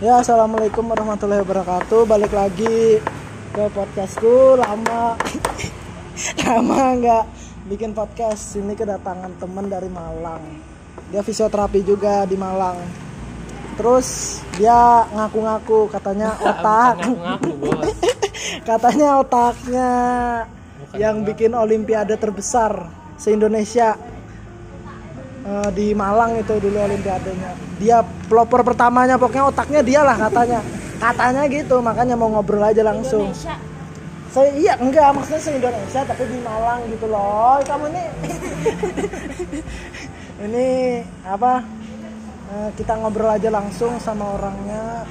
Ya, assalamualaikum warahmatullahi wabarakatuh. Balik lagi ke podcastku. Lama, lama nggak bikin podcast. Ini kedatangan teman dari Malang. Dia fisioterapi juga di Malang. Terus dia ngaku-ngaku katanya otak, Ngaku-ngaku bos. katanya otaknya yang bikin Olimpiade terbesar se Eh, di Malang itu dulu Olimpiadenya. Dia pelopor pertamanya, pokoknya otaknya dia lah katanya. Katanya gitu, makanya mau ngobrol aja langsung. Indonesia Saya iya enggak maksudnya se Indonesia tapi di Malang gitu loh. Kamu ini ini apa? Eh, kita ngobrol aja langsung sama orangnya.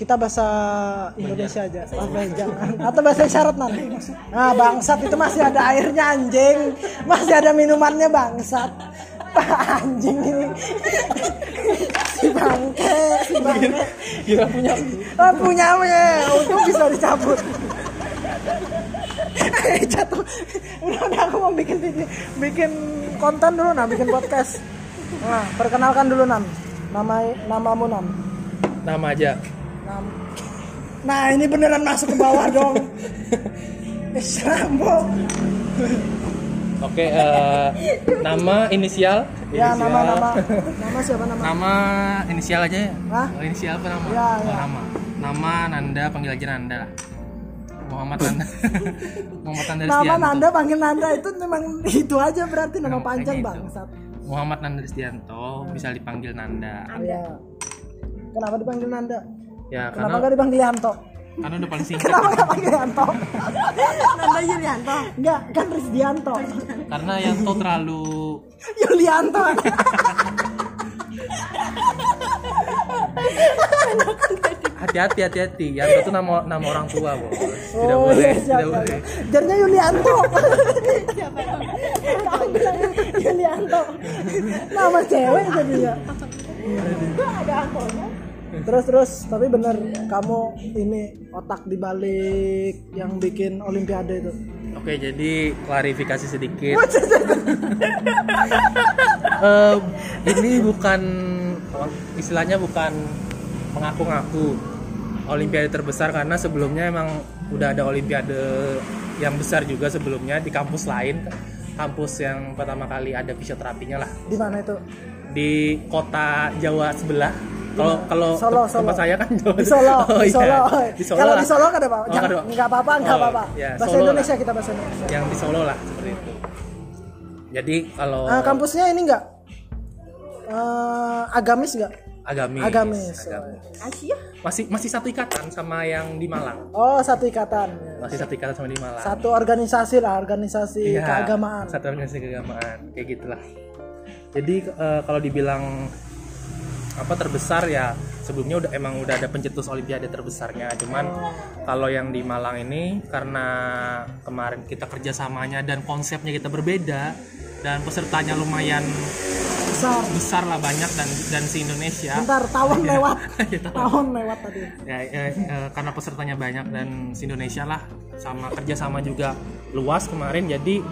Kita bahasa Indonesia aja, jangan atau bahasa isyarat nanti. Nah, bangsat itu masih ada airnya anjing, masih ada minumannya bangsat. anjing ini si bangke, si bangke. Kira punya Ah, punya ya, untung bisa dicabut. Eh, jatuh. Udah, udah aku mau bikin video, bikin konten dulu nah, bikin podcast. Nah, perkenalkan dulu Nam. Nama namamu Nam. nama aja. Nam. Nah, ini beneran masuk ke bawah dong. Islambo. Oke, eh, nama inisial. Ya, Inisial. nama nama nama siapa nama? Nama inisial aja ya. Hah? Oh, inisial apa nama? Ya, Oh, ya. nama. Nama Nanda, panggil aja Nanda. Muhammad Nanda. Muhammad Nanda Nama Ristianto. Nanda panggil Nanda itu memang itu aja berarti nama Nama panjang kayaknya itu. bangsat. Muhammad Nanda Ristianto, bisa dipanggil Nanda. Iya. Kenapa dipanggil Nanda? Ya, Kenapa karena nggak dipanggil Yanto? karena udah paling singkat. Kenapa nggak panggil Yanto? Nanda Yulianto Enggak, kan Rizdianto. karena Yanto terlalu Yulianto. hati-hati hati-hati. Yanto itu nama nama orang tua, Bos. Tidak Oh, boleh, iya, siap, tidak boleh. Jadinya Yulianto. Kamu Yulianto. Nama cewek jadinya. Terus terus, tapi bener kamu ini otak dibalik yang bikin Olimpiade itu. Oke, jadi klarifikasi sedikit. Eh, ini bukan istilahnya bukan mengaku-ngaku Olimpiade terbesar karena sebelumnya emang udah ada Olimpiade yang besar juga sebelumnya di kampus lain, kampus yang pertama kali ada fisioterapinya lah Di mana itu? di kota Jawa sebelah. Kalau kalau Solo, te- tempat Solo. saya kan Jawa. Di Solo, Oh, di iya. Solo. Di Solo Kalau di Solo kan ada apa? Oh, Jangan, enggak apa-apa, enggak Oh, apa-apa. ya, bahasa Solo Indonesia lah. kita bahasa Indonesia. Yang di Solo lah seperti itu. Jadi kalau Ah, kampusnya ini enggak? Eh, agamis enggak? agamis, Agamis. agamis. Asia masih masih satu ikatan sama yang di Malang Oh, satu ikatan. masih satu ikatan sama di Malang Satu organisasi lah, organisasi Iya, keagamaan. satu organisasi keagamaan kayak gitulah jadi eh, kalau dibilang apa terbesar ya sebelumnya udah emang udah ada pencetus olimpiade terbesarnya cuman kalau yang di Malang ini karena kemarin kita kerjasamanya dan konsepnya kita berbeda dan pesertanya lumayan Besar. besar lah banyak dan dan se Indonesia Bentar, tahun lewat. Ya, tahu. tahun lewat tadi. ya, ya, eh, karena pesertanya banyak dan se Indonesia lah sama kerjasama juga luas kemarin jadi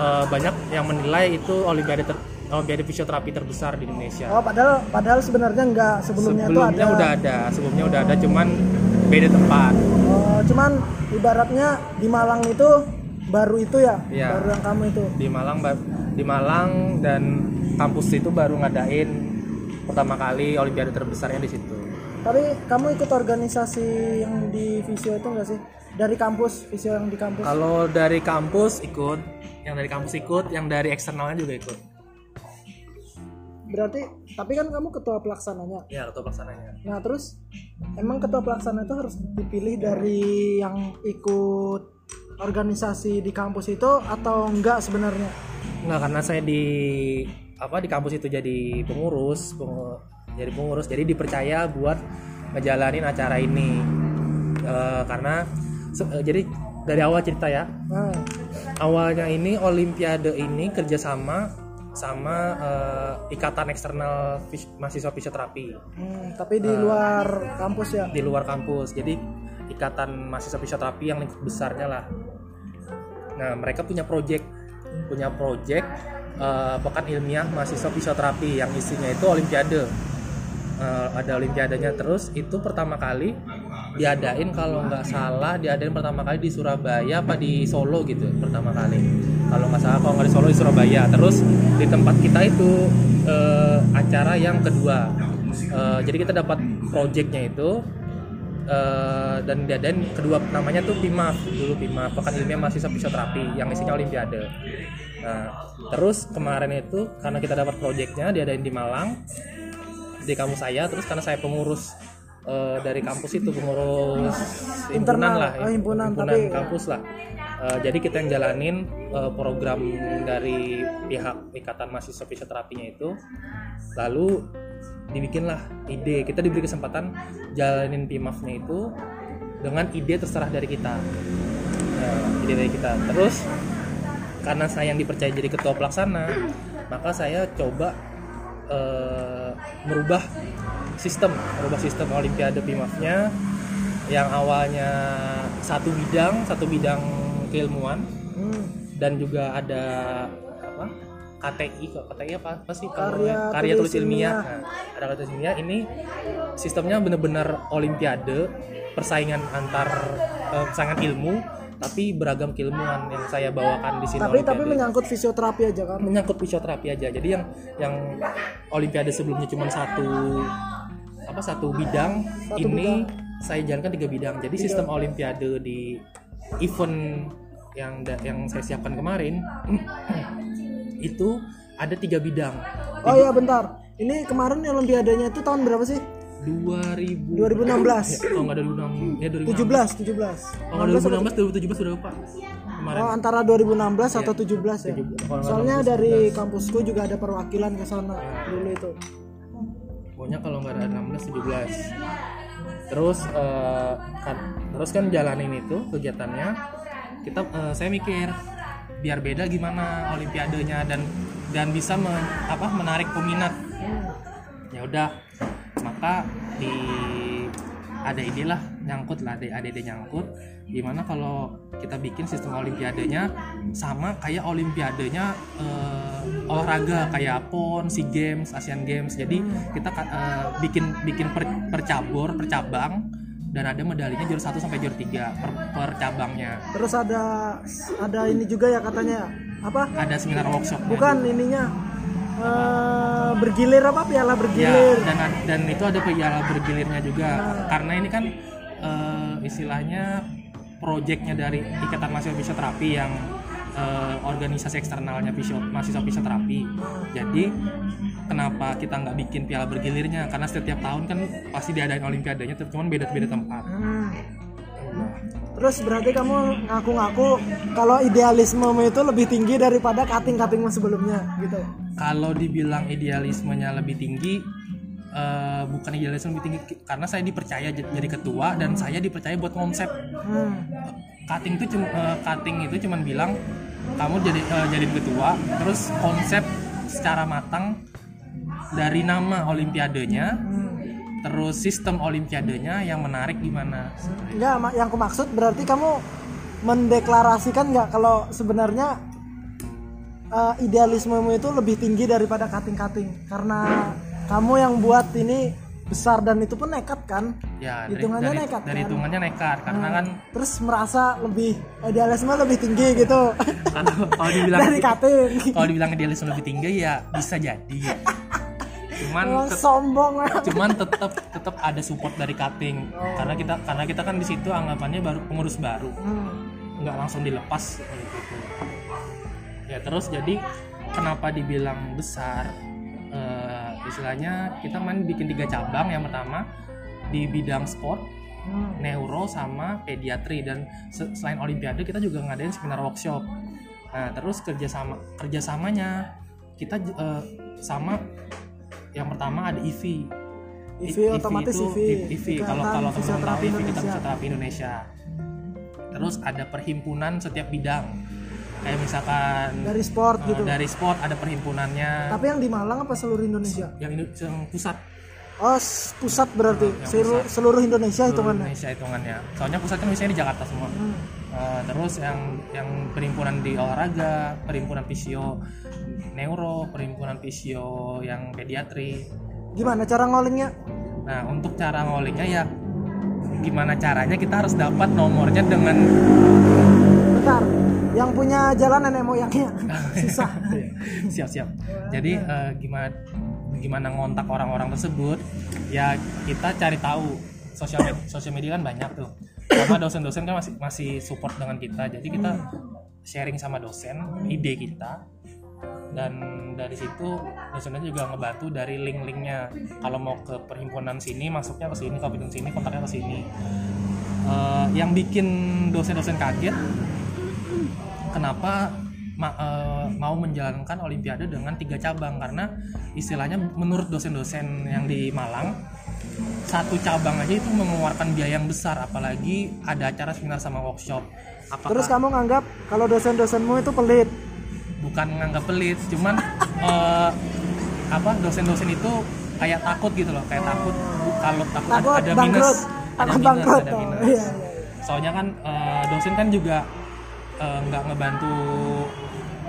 eh, banyak yang menilai itu olimpiade ter, olimpiade fisioterapi terbesar di Indonesia Oh, padahal padahal sebenarnya enggak sebelumnya, sebelumnya itu ada. udah ada sebelumnya udah ada cuman beda tempat Oh, cuman ibaratnya di Malang itu baru itu ya, Iya. baru yang kamu itu. di Malang di Malang dan kampus itu baru ngadain pertama kali olimpiade terbesarnya di situ Tapi kamu ikut organisasi yang di Visio itu enggak sih? Dari kampus, Visio yang di kampus. kalau dari kampus ikut yang dari kampus ikut yang dari eksternalnya juga ikut Berarti tapi kan kamu ketua pelaksananya. ya ketua pelaksananya Nah, terus emang ketua pelaksana itu harus dipilih dari yang ikut organisasi di kampus itu atau enggak sebenarnya? Enggak karena saya di apa di kampus itu jadi pengurus, pengu- jadi pengurus, jadi dipercaya buat ngejalanin acara ini. Eh, karena se- eh, jadi dari awal cerita ya, Nah, awalnya ini Olimpiade ini kerjasama sama eh, ikatan eksternal fis- mahasiswa fisioterapi hmm, tapi di luar kampus ya. di luar kampus. Jadi ikatan mahasiswa fisioterapi yang lingkup besarnya lah. Nah mereka punya project, punya project eh, pekan ilmiah mahasiswa fisioterapi yang isinya itu Olimpiade. Eh, ada olimpiadanya terus itu pertama kali diadain kalau nggak salah diadain pertama kali di Surabaya apa di Solo gitu pertama kali. Kalau nggak salah kalau nggak di Solo di Surabaya. Terus di tempat kita itu eh, acara yang kedua. Eh, jadi kita dapat projectnya itu eh, dan diadain kedua namanya tuh PIMAF dulu PIMAF Pekan Ilmiah Mahasiswa Fisioterapi yang isinya Olimpiade. Nah terus kemarin itu karena kita dapat projectnya diadain di Malang di kampus saya terus karena saya pengurus eh, dari kampus itu pengurus himpunan Internal, lah oh, himpunan, himpunan tapi- kampus lah. Eh, jadi kita yang jalanin eh, program dari pihak ikatan mahasiswa fisioterapinya itu. Lalu dibikinlah ide kita diberi kesempatan jalanin PIMAF-nya itu dengan ide terserah dari kita. Nah, ide dari kita. Terus karena saya yang dipercaya jadi ketua pelaksana maka saya coba eh, merubah sistem merubah sistem olimpiade PIMAF-nya yang awalnya satu bidang satu bidang keilmuan Hmm. dan juga ada apa? KTI kok KTI apa? Apa sih Karya karya tulis tulis ilmiah. ilmiah. Nah, ada karya tulis ilmiah. Ini sistemnya benar-benar olimpiade persaingan antar eh, persaingan ilmu tapi beragam keilmuan yang saya bawakan di sini Tapi tapi Olimpiade. menyangkut fisioterapi aja kan. menyangkut fisioterapi aja jadi yang yang olimpiade sebelumnya cuma satu apa satu bidang Satu ini saya jalankan tiga bidang jadi sistem olimpiade di event yang yang saya siapkan kemarin itu ada tiga bidang Oh iya bentar. Ini kemarin olimpiadanya itu tahun berapa sih? 2000 2016. kalau nggak 2006 ya 17, 17. 2016 kalau nggak 2016 2017 sudah lupa kemarin Oh, antara 2016 atau 17 ya. 17. Kalau nggak Soalnya 16, dari kampusku juga ada perwakilan ke sana dulu itu. pokoknya kalau nggak ada 16 17 terus eh, kan terus kan jalanin itu kegiatannya kita eh, saya mikir biar beda gimana olimpiadenya dan dan bisa men- apa menarik peminat ya udah maka di ada ide lah nyangkut lah ada ada ide nyangkut gimana kalau kita bikin sistem olimpiadenya sama kayak olimpiadenya eh, olahraga kayak pon sea games asian games. Jadi kita eh, bikin bikin per, per cabur per cabang dan ada medalinya juara 1 sampai juara 3 per, per cabangnya. Terus ada ada ini juga ya katanya apa? ada seminar workshop Bukan ininya eh, bergilir apa piala Ya, bergilir. dan dan itu ada piala bergilirnya juga karena ini kan eh, istilahnya proyeknya dari Ikatan Mahasiswa Fisioterapi yang eh, organisasi eksternalnya fisio, mahasiswa fisioterapi. Jadi kenapa kita nggak bikin piala bergilirnya? Karena setiap tahun kan pasti diadain olimpiadanya, cuman beda-beda tempat. Hmm. Terus berarti kamu ngaku-ngaku kalau idealismemu itu lebih tinggi daripada cutting-cuttingmu sebelumnya gitu. Kalau dibilang idealismenya lebih tinggi, eh, bukan idealisme lebih tinggi karena saya dipercaya jadi ketua dan saya dipercaya buat konsep Hmm. cutting itu cuma cutting itu cuman bilang kamu jadi eh, jadi ketua terus konsep secara matang dari nama olimpiadenya Hmm. Terus sistem olimpiadenya yang menarik gimana Enggak, ma- yang aku maksud berarti kamu mendeklarasikan nggak kalau sebenarnya eh, idealismemu itu lebih tinggi daripada cutting-cutting karena kamu yang buat ini besar dan itu pun nekat kan? Ya dari, Hitungannya dari, nekat, dari kan? hitungannya nekat karena kan terus merasa lebih idealisme lebih tinggi gitu. Kalau kalau dibilang dari cutting kalau dibilang idealisme lebih tinggi ya bisa jadi cuman tet- sombong cuman tetap tetap ada support dari cutting. Karena kita karena kita kan di situ anggapannya baru pengurus baru. Hmm. nggak langsung dilepas. Gitu. ya terus jadi kenapa dibilang besar? Eh, istilahnya kita main bikin tiga cabang. Yang pertama di bidang sport Hmm. neuro sama pediatri. Dan se- selain olimpiade kita juga ngadain seminar workshop. Nah terus kerjasama kerjasamanya. Kita eh, sama yang pertama ada IV IV I- otomatis itu, IV. IV kalau kalau teman-teman tahu IV kita Indonesia. fisioterapi Indonesia. Terus ada perhimpunan setiap bidang. Kayak misalkan dari sport eh, gitu. dari sport ada perhimpunannya. Tapi yang di Malang apa seluruh Indonesia? Yang, yang pusat. Oh pusat berarti. Yang seluruh, pusat. seluruh Indonesia seluruh hitungannya? Indonesia hitungannya. Soalnya pusatnya biasanya di Jakarta semua. Hmm. Eh, terus yang yang perhimpunan di olahraga perhimpunan fisio neuro perhimpunan fisio yang pediatri gimana cara ngolingnya Nah untuk cara ngolingnya ya gimana caranya kita harus dapat nomornya dengan Bentar, yang punya jalan nenek moyangnya susah. siap siap. Jadi eh, gimana gimana ngontak orang-orang tersebut? Ya kita cari tahu sosial med- sosial media kan banyak tuh. Karena dosen-dosen kan masih masih support dengan kita. Jadi kita sharing sama dosen ide kita dan dari situ dosennya juga ngebantu dari link-linknya. Kalau mau ke perhimpunan sini masuknya ke sini kalau sini kontaknya ke sini. Eh, yang bikin dosen-dosen kaget kenapa ma- eh, mau menjalankan olimpiade dengan tiga cabang? Karena istilahnya menurut dosen-dosen yang di Malang satu cabang aja itu mengeluarkan biaya yang besar apalagi ada acara seminar sama workshop. Apakah Terus kamu nganggap kalau dosen-dosenmu itu pelit. Bukan nganggap pelit cuman eh, apa dosen-dosen itu kayak takut gitu loh kayak takut kalau takut, ada- Takut ada, bangkrut. minus ada minus ada Oh, minus. iya, iya, soalnya kan eh, dosen kan juga eh, nggak ngebantu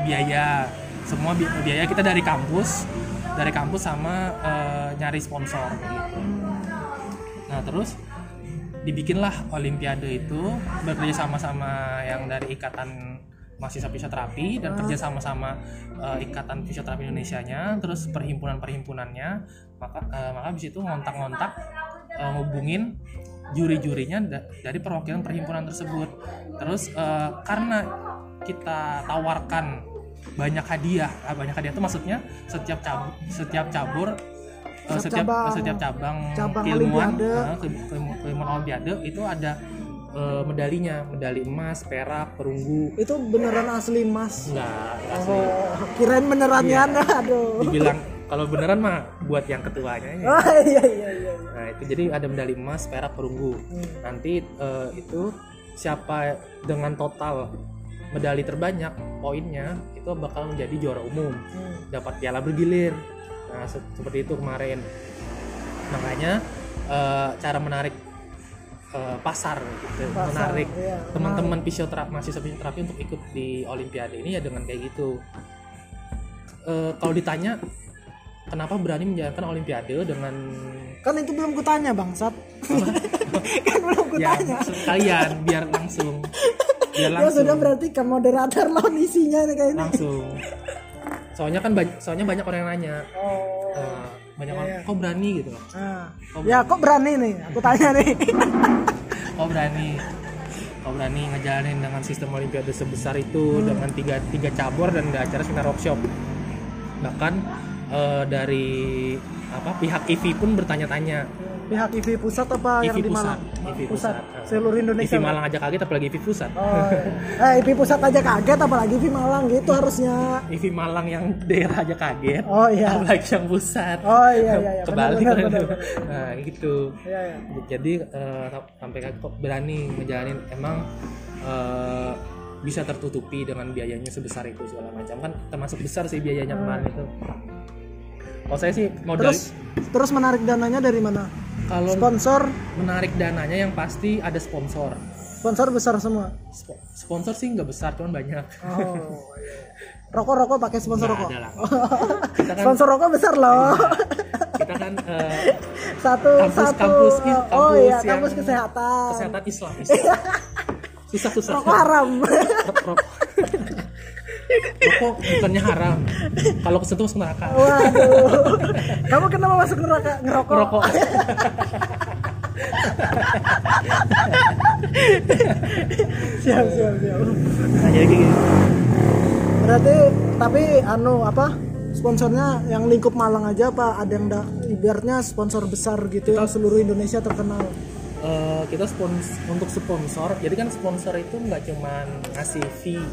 biaya. Semua bi- biaya kita dari kampus dari kampus sama eh, nyari sponsor. Gitu nah terus dibikinlah olimpiade itu bekerja sama sama yang dari ikatan mahasiswa fisioterapi dan kerja sama sama eh, ikatan fisioterapi Indonesia nya terus perhimpunan perhimpunannya maka eh, maka habis itu ngontak-ngontak eh, ngubungin juri-jurinya da- dari perwakilan perhimpunan tersebut. Terus eh, karena kita tawarkan banyak hadiah ah, banyak hadiah itu maksudnya setiap cabur setiap cabur Setiap setiap cabang- setiap cabang, cabang keilmuan olimpiade. ke- keilmuan olimpiade itu ada eh, medalinya medali emas perak perunggu Itu beneran asli mas. enggak enggak asli Oh, kirain beneran Iya. ya, aduh. dibilang kalau beneran mah buat yang ketuanya ya. Oh iya iya iya. Nah itu jadi ada medali emas, perak, perunggu. Nanti eh, itu siapa dengan total medali terbanyak poinnya itu bakal menjadi juara umum, dapat piala bergilir. Nah se- seperti itu kemarin. Makanya eh, cara menarik eh, pasar gitu, Pasar, menarik iya, teman-teman fisioterapi, mahasiswa fisioterapi untuk ikut di olimpiade ini ya dengan kayak gitu. Eh, kalau ditanya kenapa berani menjalankan olimpiade dengan Kan itu belum kutanya bangsat. kan belum ya kutanya. maksud kalian biar langsung biar Ya langsung sudah berarti ke moderator loh isinya kayak ini. langsung soalnya kan banyak soalnya banyak orang yang nanya Oh. eh, banyak Iya, orang iya. kok berani gitu loh Nah. Oh, Ya kok berani nih? Aku tanya nih. kok berani kok berani ngejalanin dengan sistem olimpiade sebesar itu Hmm. dengan tiga tiga cabur dan ada acara seminar workshop bahkan eh, dari apa pihak IVI pun bertanya-tanya Pihak IV pusat apa yang IVI di Malang? IVI pusat. pusat Seluruh Indonesia. IVI Malang aja kaget apalagi IVI pusat Oh, iya. eh, IV pusat aja kaget apalagi IV Malang gitu harusnya. IVI Malang yang daerah aja kaget Oh iya. apalagi yang pusat Oh iya iya iya. kebalik Benar, kan benar, itu. benar. nah gitu Iya iya. jadi eh, sampai kok berani ngejalanin emang eh, bisa tertutupi dengan biayanya sebesar itu segala macam kan termasuk besar sih biayanya kemarin itu kalau saya sih modal Terus terus menarik dananya dari mana? Kalau Sponsor menarik dananya yang pasti ada sponsor sponsor besar semua. Sp- sponsor sih nggak besar cuman banyak Oh. Rokok-rokok pakai sponsor Nggak rokok. ada lah. kita kan Sponsor rokok besar loh. kita kan eh, satu Kampus- satu. kampus- oh kampus iya, yang- kampus kesehatan. kesehatan Islam, Islam. susah susah Rokok haram. rokok rokok bukannya haram kalau kesentuh masuk neraka Waduh. Kamu kenapa masuk neraka ngerokok? rokok Siap, siap, siap. nah, jadi kayak gitu. Berarti tapi anu apa? Sponsornya yang lingkup Malang aja apa ada yang da, ibaratnya sponsor besar gitu yang seluruh Indonesia terkenal. Eh, kita spons untuk sponsor jadi kan sponsor itu nggak cuman ngasih fee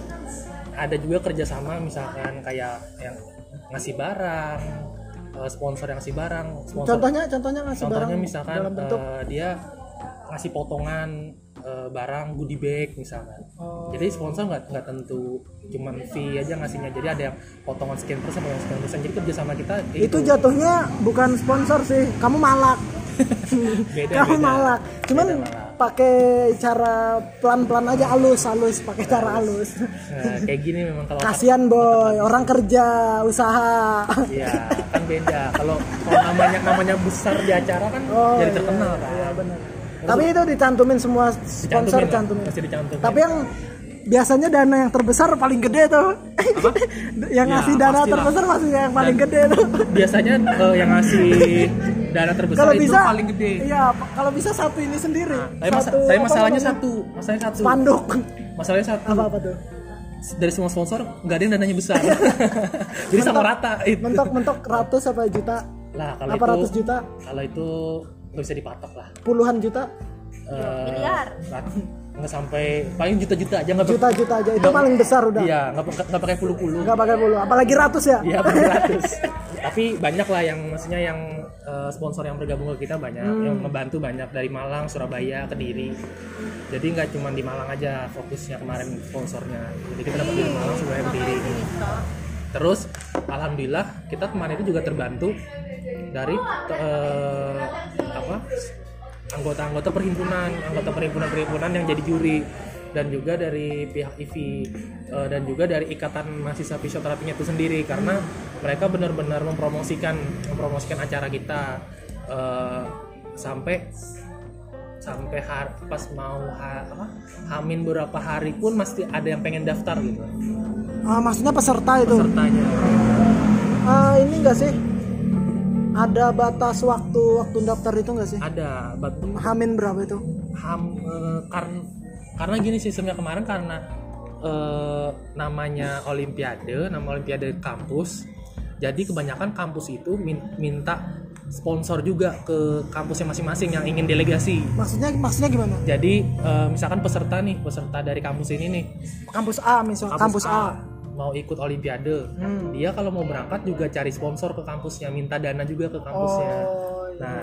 ada juga kerjasama misalkan kayak yang ngasih barang eh, sponsor yang ngasih barang sponsor Contohnya contohnya ngasih barang contohnya misalkan dalam bentuk eh, dia ngasih potongan eh, barang goodie bag misalkan Oh. jadi sponsor nggak nggak tentu cuman fee aja ngasihnya jadi ada yang potongan sekian persen potongan sekian persen jadi kerja sama kita itu gitu. jatuhnya bukan sponsor sih, kamu malak. beda kamu beda. malak. Cuman Beda malak. Pakai cara pelan-pelan aja halus halus, pakai cara halus. Nah, kayak gini memang kalau Kasihan boy, orang kerja, usaha. Iya, kan beda kalau kalau namanya namanya besar di acara kan jadi terkenal kan Iya benar. Tapi itu dicantumin semua sponsor Dicantumin cantumin. dicantumin. Tapi yang biasanya dana yang terbesar paling gede tuh. yang Ya, ngasih dana pastilah. terbesar masih yang paling Dan- gede tuh. biasanya eh, yang ngasih dana terbesar Kalau itu bisa paling gede Iya, kalau bisa satu ini sendiri. tapi, masa- Satu, tapi apa masalahnya namanya? satu masalahnya satu Spanduk. masalahnya satu Apa apa tuh? dari semua sponsor nggak ada yang dananya besar jadi sama rata itu Mentok-mentok ratus apa juta? lah kalau Apa itu ratus juta? kalau itu nggak bisa dipatok lah Puluhan juta? Eh, Miliar. Nggak sampai paling juta-juta aja nggak Juta-juta aja. Itu paling besar udah. iya nggak pakai puluh-puluh Nggak pakai puluh. Apalagi ratus ya? Iya beratus. Tapi banyak lah yang maksudnya yang eh, sponsor yang bergabung ke kita banyak, Hmm. yang membantu banyak dari Malang, Surabaya, Kediri. Jadi nggak cuma di Malang aja fokusnya kemarin sponsornya. Jadi kita dapat dari Malang, Surabaya, Kediri. Terus alhamdulillah kita kemarin itu juga terbantu dari eh, apa anggota-anggota perhimpunan, anggota perhimpunan-perhimpunan yang jadi juri dan juga dari pihak IVI eh, dan juga dari ikatan mahasiswa fisioterapinya itu sendiri karena mereka benar-benar mempromosikan mempromosikan acara kita eh, sampai sampai har- pas mau ha- apa, hamin beberapa hari pun masih ada yang pengen daftar gitu Ah, maksudnya peserta itu. pesertanya Ah, ini enggak sih? Ada batas waktu waktu daftar itu enggak sih? ada batu Hamin berapa itu? ham karena karena gini sistemnya kemarin karena eh, namanya olimpiade nama olimpiade kampus jadi kebanyakan kampus itu min- minta sponsor juga ke kampusnya masing-masing yang ingin delegasi Maksudnya maksudnya gimana? jadi eh, misalkan peserta nih peserta dari kampus ini nih Kampus A misal kampus, A. mau ikut olimpiade Hmm. dia kalau mau berangkat juga cari sponsor ke kampusnya minta dana juga ke kampusnya Oh, iya. nah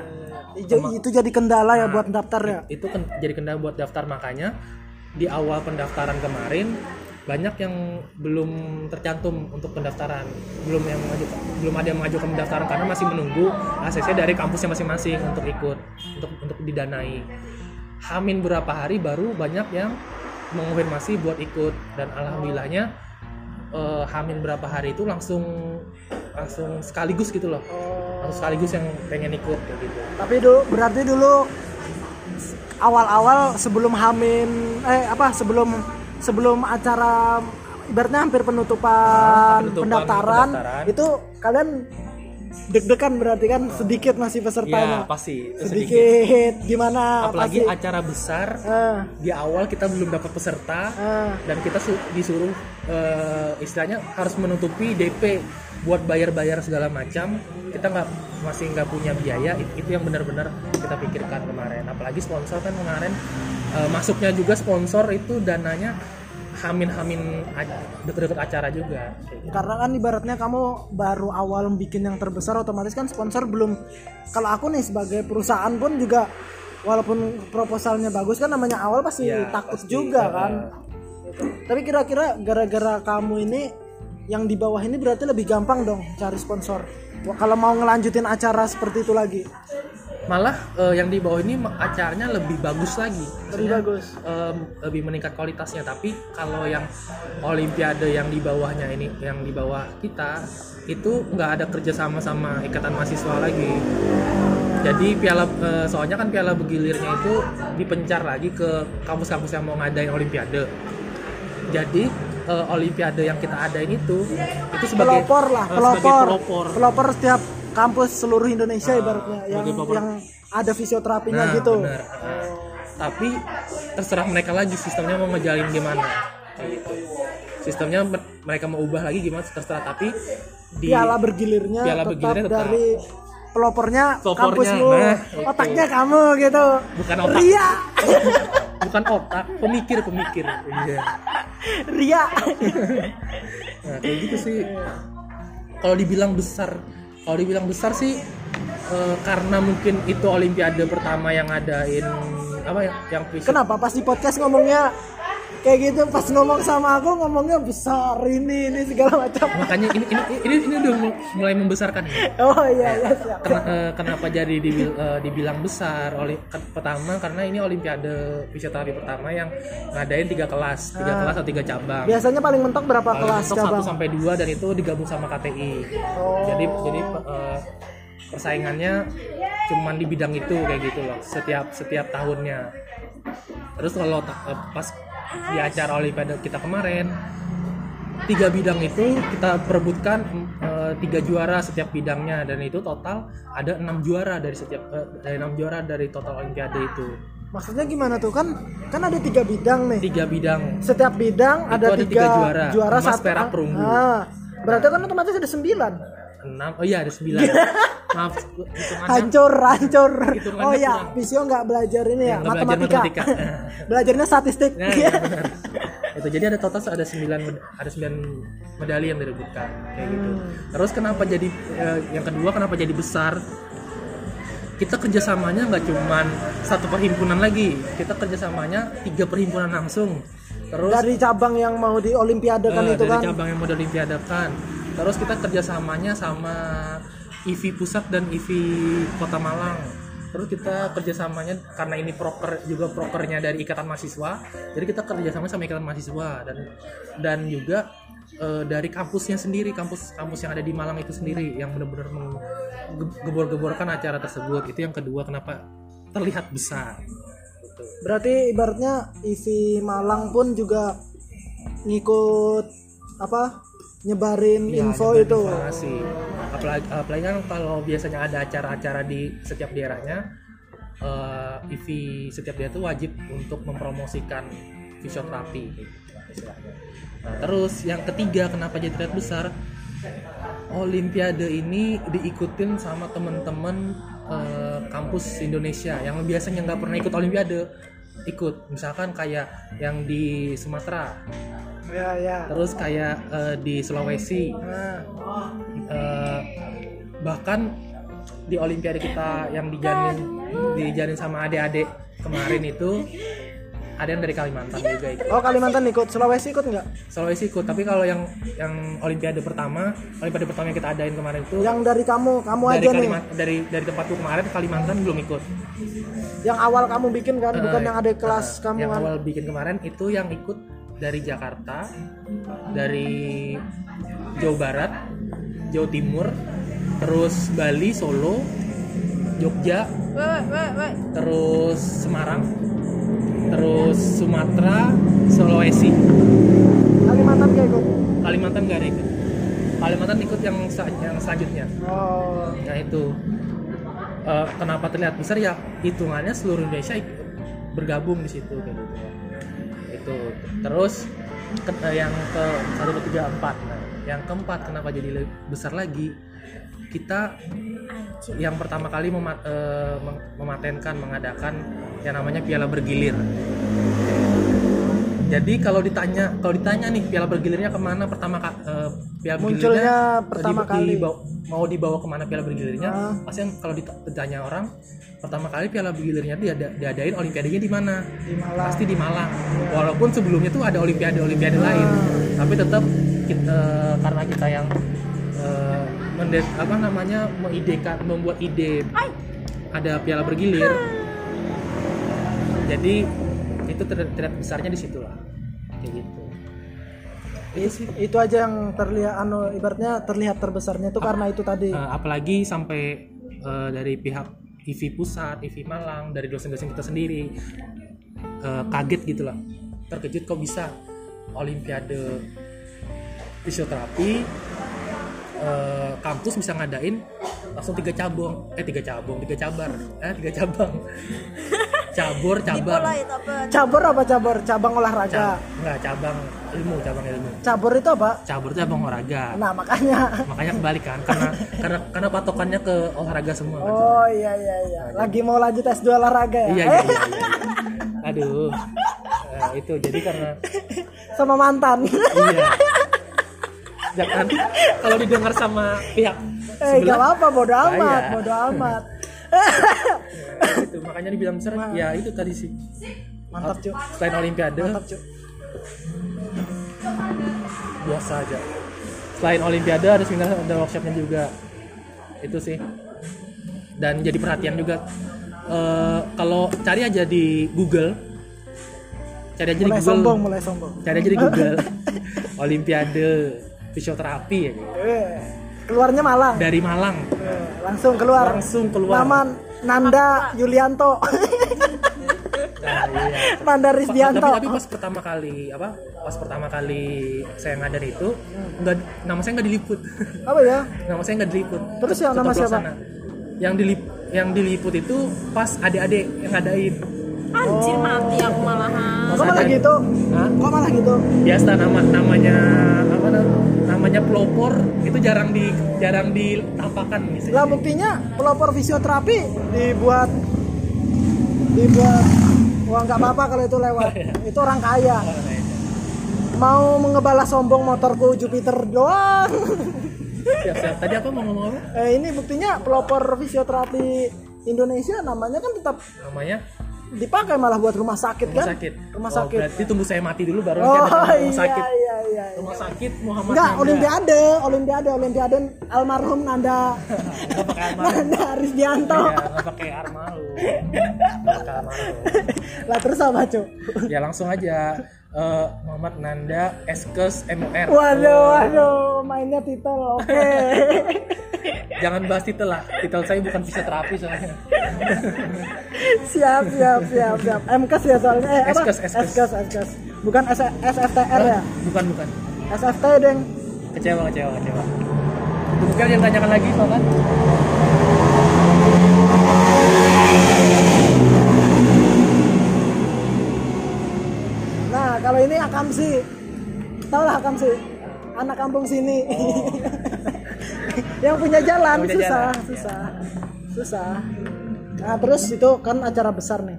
Itu, itu jadi kendala ya buat daftar ya. itu kan jadi kendala buat daftar makanya di awal pendaftaran kemarin banyak yang belum tercantum untuk pendaftaran belum yang mengajukan belum ada yang mengajukan pendaftaran karena masih menunggu ACC dari kampusnya masing-masing untuk ikut untuk untuk didanai Hamin berapa hari baru banyak yang mengonfirmasi buat ikut dan alhamdulillahnya eh, Hamin berapa hari itu langsung langsung sekaligus gitu loh. Langsung sekaligus yang pengen ikut kayak gitu. Tapi dulu berarti dulu awal-awal sebelum Hamin eh apa sebelum sebelum acara ibaratnya hampir penutupan, penutupan pendaftaran, pendaftaran. itu kalian deg-degan berarti kan sedikit masih ya pesertanya. pasti. Itu sedikit. gimana? Apalagi pasti. acara besar. Eh, di awal kita belum dapat peserta eh, dan kita su- disuruh eh, istilahnya harus menutupi DP buat bayar-bayar segala macam. Kita nggak masih nggak punya biaya it- itu yang benar-benar kita pikirkan kemarin. Apalagi sponsor kan kemarin eh, masuknya juga sponsor itu dananya hamin-hamin deket-deket acara juga. Gitu. karena kan ibaratnya kamu baru awal bikin yang terbesar otomatis kan sponsor belum. Kalau aku nih sebagai perusahaan pun juga walaupun proposalnya bagus kan namanya awal pasti Ya, takut pasti, juga eh, kan. Tapi kira-kira gara-gara kamu ini yang di bawah ini berarti lebih gampang dong cari sponsor. Kalau mau ngelanjutin acara seperti itu lagi malah eh, yang di bawah ini acaranya lebih bagus lagi. Lebih bagus. em, lebih meningkat kualitasnya. Tapi kalau yang olimpiade yang di bawahnya ini yang di bawah kita itu nggak ada kerjasama sama ikatan mahasiswa lagi. Jadi piala eh, soalnya kan piala begilirnya itu dipencar lagi ke kampus-kampus yang mau ngadain olimpiade. Jadi eh, olimpiade yang kita adain itu itu sebagai pelopor lah pelopor. pelopor. Pelopor setiap kampus seluruh Indonesia ibaratnya yang yang ada fisioterapinya Nah, gitu benar. Nah, tapi terserah mereka lagi sistemnya mau ngejalin gimana. Kayak gitu. Sistemnya me- mereka mau ubah lagi gimana terserah tapi di piala bergilirnya Piala tetap, bergilirnya tetap. dari pelopornya Pelopornya, kampusmu nah, itu. otaknya kamu gitu bukan otak, ria bukan otak, pemikir pemikir. Iya. ria Nah, kayak gitu sih. Kalau dibilang besar, kalau dibilang besar sih eh, karena mungkin itu olimpiade pertama yang ngadain apa ya yang fisik. Kenapa? Pas di podcast ngomongnya kayak gitu pas ngomong sama aku ngomongnya besar ini ini segala macam. Makanya ini ini ini, ini udah mulai membesarkan ya. oh iya iya siap. Ken- eh, kenapa jadi dibil- eh, dibilang besar? Oleh pertama karena ini olimpiade fisioterapi pertama yang ngadain tiga kelas. Tiga Ah. kelas atau tiga cabang. Biasanya paling mentok berapa Paling kelas mentok cabang? satu sampai dua dan itu digabung sama KTI Oh. jadi jadi eh, persaingannya cuman di bidang itu kayak gitu loh setiap setiap tahunnya. Terus kalau pas di acara olimpiade kita kemarin. Tiga bidang itu kita perebutkan eh, tiga juara setiap bidangnya. Dan itu total ada enam juara dari setiap eh, dari enam juara dari total olimpiade itu. Maksudnya gimana tuh? Kan kan ada tiga bidang nih. Tiga bidang. Setiap bidang ada, ada tiga, tiga juara. juara Emas, satu perak, perunggu. ah, berarti kan otomatis ada sembilan enam oh iya ada sembilan maaf hitungannya hancur hancur Hitungannya oh ya kurang. Visio nggak belajar ini ya belajar matematika, matematika. belajarnya statistik Nah, iya benar. itu jadi ada total ada 9 med- ada 9 medali yang direbutkan kayak gitu. Terus kenapa jadi eh, yang kedua kenapa jadi besar? Kita kerjasamanya nggak cuman satu perhimpunan lagi, kita kerjasamanya tiga perhimpunan langsung. Terus dari cabang yang mau di olimpiade kan eh, itu dari kan cabang yang mau dilimpiadakan. Terus kita kerjasamanya sama IVI pusat dan IVI kota Malang. Terus kita kerjasamanya karena ini proker juga prokernya dari ikatan mahasiswa, jadi kita kerjasama sama ikatan mahasiswa dan dan juga eh, dari kampusnya sendiri, kampus kampus yang ada di Malang itu sendiri yang benar-benar menggebor-geborkan acara tersebut. Itu yang kedua kenapa terlihat besar. Gitu. berarti ibaratnya IV Malang pun juga ngikut apa nyebarin Iya, info ada itu informasi. Apalagi, apalagi kan kalau biasanya ada acara-acara di setiap daerahnya, eh IV setiap daerah itu wajib untuk mempromosikan fisioterapi istilahnya. Nah, terus yang ketiga kenapa jadi terlihat besar? Olimpiade ini diikutin sama teman-teman eh, kampus Indonesia yang biasanya nggak pernah ikut Olimpiade ikut misalkan kayak yang di Sumatera ya ya. Terus kayak eh, di Sulawesi nah, Eh, bahkan di Olimpiade kita yang dijanin dijanin sama adik-adik kemarin itu ada yang dari Kalimantan juga ikut. oh Kalimantan ikut. Sulawesi ikut nggak? Sulawesi ikut tapi kalau yang yang Olimpiade pertama Olimpiade pertama yang kita adain kemarin itu yang dari kamu kamu dari aja nih. Dari dari tempatku kemarin Kalimantan belum ikut. Yang awal kamu bikin kan bukan Eh, yang ada kelas eh, kamu yang kan? awal bikin kemarin itu yang ikut dari Jakarta dari Jawa Barat Jawa Timur terus Bali Solo Jogja terus Semarang terus Sumatera Sulawesi. Kalimantan gak ikut? Kalimantan gak ada ikut. Kalimantan ikut yang yang selanjutnya. Oh. Nah itu. Eh, kenapa terlihat besar? Ya hitungannya seluruh Indonesia ikut bergabung di situ kayak gitu. Itu terus ke- eh, yang ke satu dua tiga empat. Nah, yang keempat kenapa jadi lebih besar lagi? Kita yang pertama kali mema- eh, mem- mematenkan mengadakan yang namanya piala bergilir. Jadi kalau ditanya kalau ditanya nih piala bergilirnya ke mana pertama ka- eh, piala Munculnya pertama di- kali. Mau dibawa ke mana piala bergilirnya? Ah. Pasti yang kalau dit- ditanya orang pertama kali piala bergilirnya diada, diadain olimpiadenya di mana? di Malang Pasti di Malang. Walaupun sebelumnya tuh ada olimpiade olimpiade lain, tapi tetap kita, karena kita yang eh, mendes- apa namanya mengidekan membuat ide ada piala bergilir. Jadi itu ter- terlihat besarnya di situ lah. Kayak gitu. Itu sih. itu aja yang terlihat anu ibaratnya terlihat terbesarnya itu karena itu tadi. Eh, apalagi sampai eh, dari pihak IV pusat, IV Malang, dari dosen-dosen kita sendiri eh, kaget gitu lah, terkejut kok bisa Olimpiade fisioterapi eh, kampus bisa ngadain langsung tiga cabang, eh tiga cabang, tiga cabar, eh tiga cabang, cabur cabang, cabur apa cabur? Cabang olahraga. Ca- enggak cabang ilmu, cabang ilmu, cabur itu apa? Cabur itu cabang olahraga, nah makanya. Makanya kebalik kan, karena karena karena patokannya ke olahraga semua. kan. oh iya iya iya. Lagi mau lanjut S2 olahraga ya? Iya, iya, iya, iya. aduh. Eh, itu jadi karena sama mantan. Iya. Dan nanti kalau didengar sama pihak eh gak apa bodo amat bahaya. bodo amat. Itu makanya dibilang besar ya itu tadi sih. Mantap cuy selain olimpiade. Mantap cuy biasa aja. Selain olimpiade ada seminar ada workshopnya juga. Itu sih. Dan jadi perhatian juga. Eh, kalau cari aja di Google. Cari aja di mulai Google. sombong mulai sombong. Cari aja di Google. Olimpiade fisioterapi ya. Eh, keluarnya Malang. Dari Malang. Eh, langsung keluar. Langsung keluar. Nama Nanda Yulianto Nah, iya. Nanda Pa- Rizdianto tapi, tapi pas pertama kali apa pas pertama kali saya ngadar itu nggak nama saya nggak diliput apa ya nama saya nggak diliput Terus yang nama siapa? pelaksana. yang dilip yang diliput itu pas adik-adik yang ngadain Anjir mati aku malahan. kok malah gitu Hah? kok malah gitu biasa nama namanya apa nam- namanya pelopor itu jarang di jarang ditampakkan lah misalnya buktinya pelopor fisioterapi dibuat dibuat wah nggak apa-apa kalau itu lewat. Itu orang kaya. Mau mengebalas sombong motorku Jupiter doang. Siap siap. Tadi apa mau ngomong apa? Eh, ini buktinya pelopor fisioterapi Indonesia namanya kan tetap namanya? dipakai malah buat rumah sakit rumah kan? sakit. Rumah Oh, sakit. berarti tunggu saya mati dulu baru oh nama iya rumah sakit. iya iya, iya. rumah sakit Muhammad Enggak, Nanda. olimpiade, olimpiade, olimpiade almarhum Nanda nggak pakai armalu Nanda Rizdianto. Iya, nggak pakai armalu nggak pakai armalu Lah terus apa, Cuk? ya langsung aja Eh, Muhammad Nanda Eskes MUR Waduh, waduh, mainnya titel. Oke. jangan bahas titel lah titel saya bukan fisioterapi soalnya siap, siap, siap, siap. MKes ya soalnya eh apa? Eskes, eskes. Eskes, eskes. Bukan S- SFTR ya? bukan bukan SFT, Deng. kecewa kecewa kecewa itu mungkin yang tanyakan lagi soalnya Nah, kalau ini Akamsi. Tahu lah Akamsi. Anak kampung sini. yang punya jalan Yang punya susah, jalan, susah. Susah. Nah, terus itu kan acara besar nih.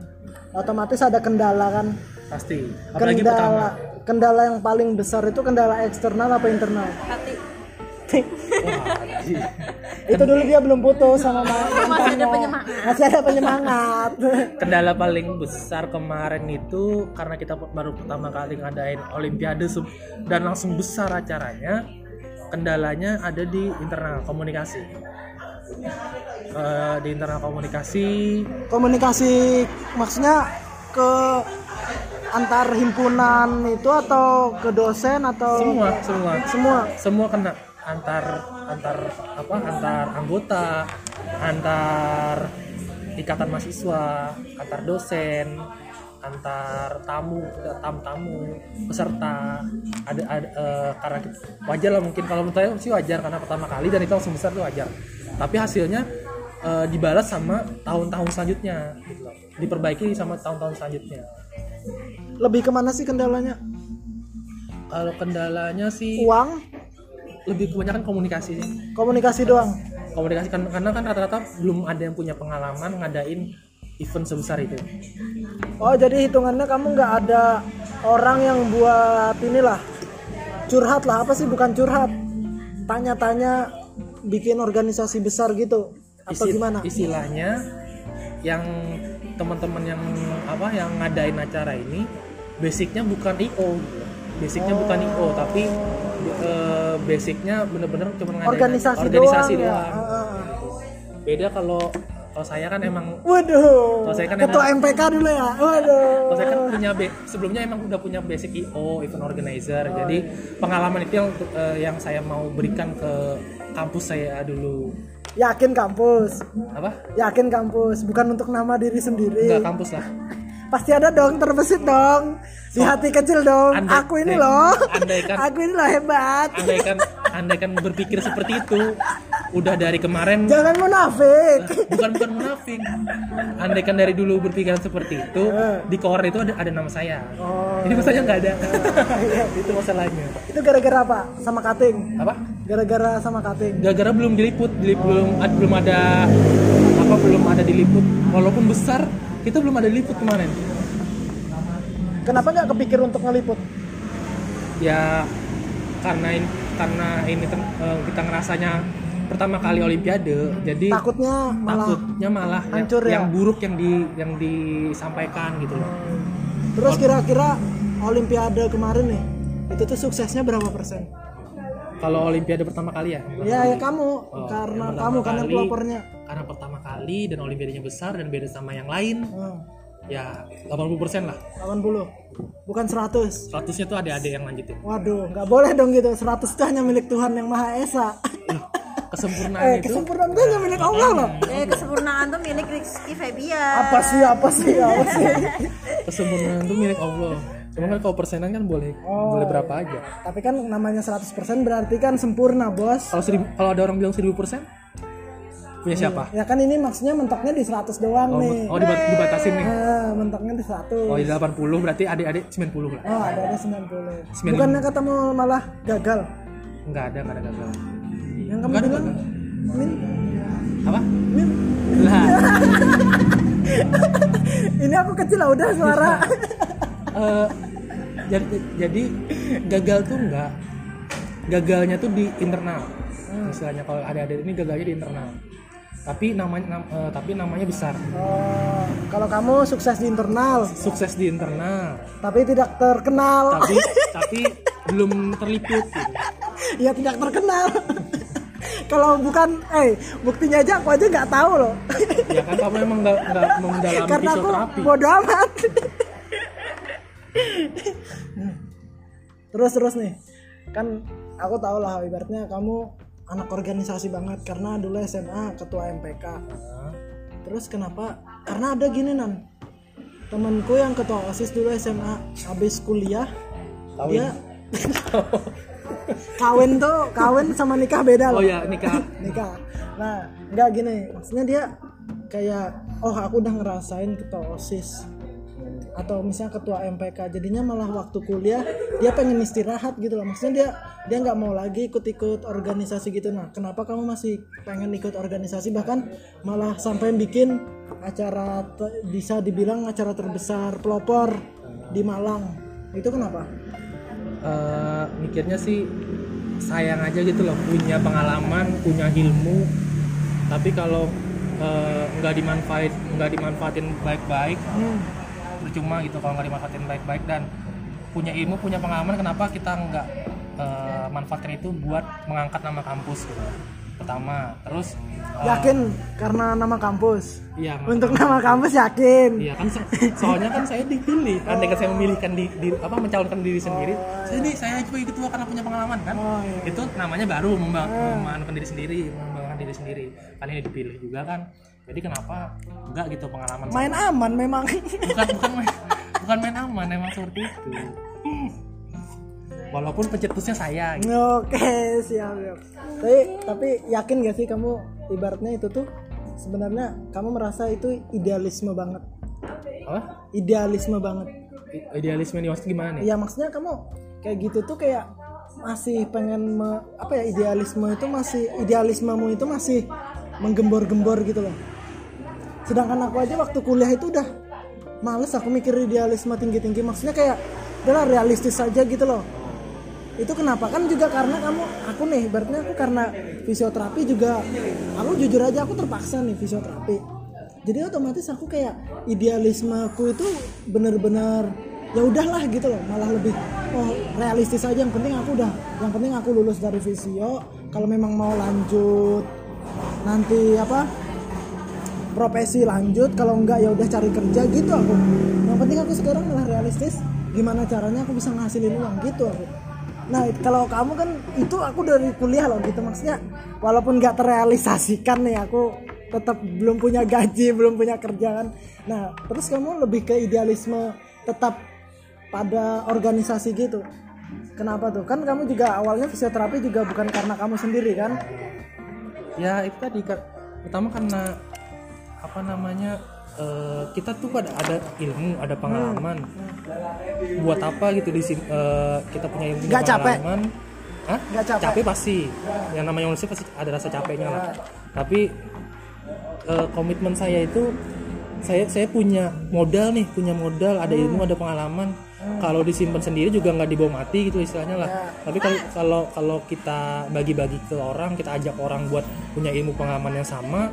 Otomatis ada kendala kan. pasti apalagi pertama Kendala kendala yang paling besar itu kendala eksternal apa internal? Hati. Wah, itu dulu dia belum putus sama ma- Masih ada penyemangat. Masih ada penyemangat. kendala paling besar kemarin itu karena kita baru pertama kali ngadain olimpiade dan langsung besar acaranya kendalanya ada di internal komunikasi. Eh, di internal komunikasi. Komunikasi maksudnya ke antar himpunan itu atau ke dosen atau semua semua. Semua? Semua kena antar antar apa antar anggota antar ikatan mahasiswa antar dosen antar tamu tamu tamu peserta. Ada, ada eh, karena kita- wajar lah mungkin kalau menurut saya sih wajar karena pertama kali dan itu langsung besar tuh wajar. Tapi hasilnya eh, dibalas sama tahun-tahun selanjutnya gitu. Diperbaiki sama tahun-tahun selanjutnya. Lebih ke mana sih kendalanya? Kalau kendalanya sih uang lebih kebanyakan komunikasi. Sih komunikasi doang? Komunikasi kan karena kan rata-rata belum ada yang punya pengalaman ngadain event sebesar itu. Oh jadi hitungannya kamu nggak ada orang yang buat inilah curhat lah. Apa sih bukan curhat? Tanya-tanya bikin organisasi besar gitu. Atau Isi- gimana? istilahnya yang teman-teman yang apa yang ngadain acara ini basicnya bukan IO gitu. Basicnya bukan IO tapi eh, basicnya bener-bener cuma ngadain organisasi, organisasi doang, doang, ya Ah, ah. beda kalau kalau saya kan emang waduh. Kalau saya kan ketua emang- MPK dulu ya? Waduh. Kalau saya kan punya be- sebelumnya emang udah punya basic IO event organizer. Jadi pengalaman itu yang eh, yang saya mau berikan ke kampus saya dulu. Yakin kampus? Apa? Yakin kampus? Bukan untuk nama diri sendiri? Enggak kampus lah pasti ada dong terbesit dong. Di hati kecil dong. Andai- aku ini andai- loh. andaikan- aku ini loh hebat. andaikan andaikan berpikir seperti itu udah dari kemarin jangan munafik. Bukan bukan munafik. Andaikan dari dulu berpikiran seperti itu di core itu ada ada nama saya. Oh. Ini masalahnya nggak ada. Itu masalahnya. Itu gara-gara apa? Sama kating apa? Gara-gara sama kating gara-gara belum diliput dilip- belum ad- belum ada apa belum ada diliput. Walaupun besar kita belum ada diliput kemarin kenapa nggak kepikir untuk ngeliput ya karena in- karena ini eh, kita ngerasanya pertama kali olimpiade jadi takutnya malah takutnya malah yang, hancur ya? yang buruk yang di yang disampaikan gitu loh terus kira-kira Olimpiade kemarin nih, itu tuh suksesnya berapa persen? Kalau Olimpiade pertama kali ya? Ya, ya kamu, Oh, karena yang kamu kan yang kali. pelopornya. Karena pertama kali dan Olimpiadanya besar dan beda sama yang lain, Hmm, ya 80% lah. 80, bukan 100. 100-nya tuh adik-adik yang lanjutin. Waduh, nggak boleh dong gitu. 100 itu hanya milik Tuhan yang Maha Esa. Kesempurnaan eh, itu kesempurnaan itu hanya milik Allah loh. Eh kesempurnaan tuh milik Rizky Febian. Apa sih, apa sih, apa sih? kesempurnaan itu milik Allah. Cuma kan kalau persenan kan boleh Oh. boleh berapa aja. Tapi kan namanya 100% berarti kan sempurna, Bos. Kalau kalau ada orang bilang 1000% punya siapa? Ya kan ini maksudnya mentoknya di 100 doang Oh, nih. oh dibat- dibatasin nih. Nah, mentoknya di 100. Oh di 80 berarti adik-adik 90 lah. Oh, ada ada 90. 95. Bukannya ketemu malah gagal. Enggak ada, enggak ada gagal. Yang kamu ada bilang gagal. Min, Apa? Min. Lah, Ini aku kecil lah udah suara. eh, jadi, jadi gagal tuh enggak. Gagalnya tuh di internal. Misalnya kalau adik-adik ini gagalnya di internal. Tapi namanya nam- eh, tapi namanya besar. oh, kalau kamu sukses di internal, Sukses di internal. tapi tidak terkenal. Tapi tapi belum terliput gitu. ya tidak terkenal. kalau bukan, eh buktinya aja aku aja nggak tahu loh. Ya kan kamu emang nggak nggak mendalami Karena aku bodoh amat. terus terus nih, kan aku tahu lah ibaratnya kamu anak organisasi banget karena dulu SMA ketua MPK. Nah, Terus kenapa? Karena ada gini nan, temanku yang ketua osis dulu SMA habis kuliah Kawin. dia kawin tuh kawin sama nikah beda Oh loh ya nikah. nikah nah nggak gini maksudnya dia kayak oh aku udah ngerasain ketua osis atau misalnya ketua MPK jadinya malah waktu kuliah dia pengen istirahat gitu loh. Maksudnya dia dia nggak mau lagi ikut-ikut organisasi gitu. Nah kenapa kamu masih pengen ikut organisasi? Bahkan malah sampai bikin acara bisa dibilang acara terbesar pelopor di Malang. Itu kenapa? Eh, mikirnya sih sayang aja gitu loh. Punya pengalaman punya ilmu. Tapi kalau eh, nggak dimanfaat nggak dimanfaatin baik-baik hmm. Percuma gitu kalau nggak dimanfaatin baik-baik dan punya ilmu punya pengalaman kenapa kita nggak eh, manfaatkan itu buat mengangkat nama kampus gitu? Pertama. Terus eh, yakin karena nama kampus? Iya untuk nama kampus yakin? Iya kan so- soalnya kan saya dipilih kan dengan saya memilihkan di, di- apa mencalonkan diri sendiri. Saya ini saya sebagai ketua karena punya pengalaman kan? Oh, iya. itu namanya baru memba- memanukan diri sendiri mengembangkan diri sendiri. Kan ini dipilih juga kan jadi kenapa enggak gitu pengalaman main aman memang bukan bukan main, bukan main aman emang seperti itu walaupun pencetusnya saya gitu. Oke, siap, siap. Tapi tapi yakin gak sih kamu ibaratnya itu tuh sebenarnya kamu merasa itu idealisme banget. apa Idealisme banget. I- idealisme ini maksudnya gimana nih Ya maksudnya kamu kayak gitu tuh kayak masih pengen me- apa ya idealisme itu masih idealismemu itu masih menggembor-gembor gitu loh. Sedangkan aku aja waktu kuliah itu udah males aku mikir idealisme tinggi-tinggi. Maksudnya kayak udahlah realistis aja gitu loh. Itu kenapa? Kan juga karena kamu aku nih berarti aku karena fisioterapi juga aku jujur aja aku terpaksa nih fisioterapi. Jadi otomatis aku kayak idealismeku itu bener-bener ya udahlah gitu loh malah lebih oh realistis aja. Yang penting aku udah yang penting aku lulus dari fisio. Kalau memang mau lanjut nanti apa profesi lanjut kalau enggak ya udah cari kerja gitu aku. Yang penting aku sekarang malah realistis gimana caranya aku bisa ngasilin uang gitu aku. Nah kalau kamu kan itu aku dari kuliah loh gitu maksudnya walaupun nggak terrealisasikan nih aku tetap belum punya gaji belum punya kerjaan nah terus kamu lebih ke idealisme tetap pada organisasi gitu. Kenapa tuh? Kan kamu juga awalnya fisioterapi juga bukan karena kamu sendiri kan? Ya itu tadi pertama karena apa namanya eh, kita tuh pada ada ilmu ada pengalaman. Buat apa gitu di sini eh, kita punya ilmu capek? pengalaman? Hah? Nggak capek? pasti. Yang namanya manusia pasti ada rasa capeknya lah. Tapi eh, komitmen saya itu saya saya punya modal nih punya modal ada ilmu ada pengalaman. Kalau disimpan sendiri juga nggak dibawa mati gitu istilahnya lah. Tapi kalau kalau kalau kita bagi-bagi ke orang kita ajak orang buat punya ilmu pengalaman yang sama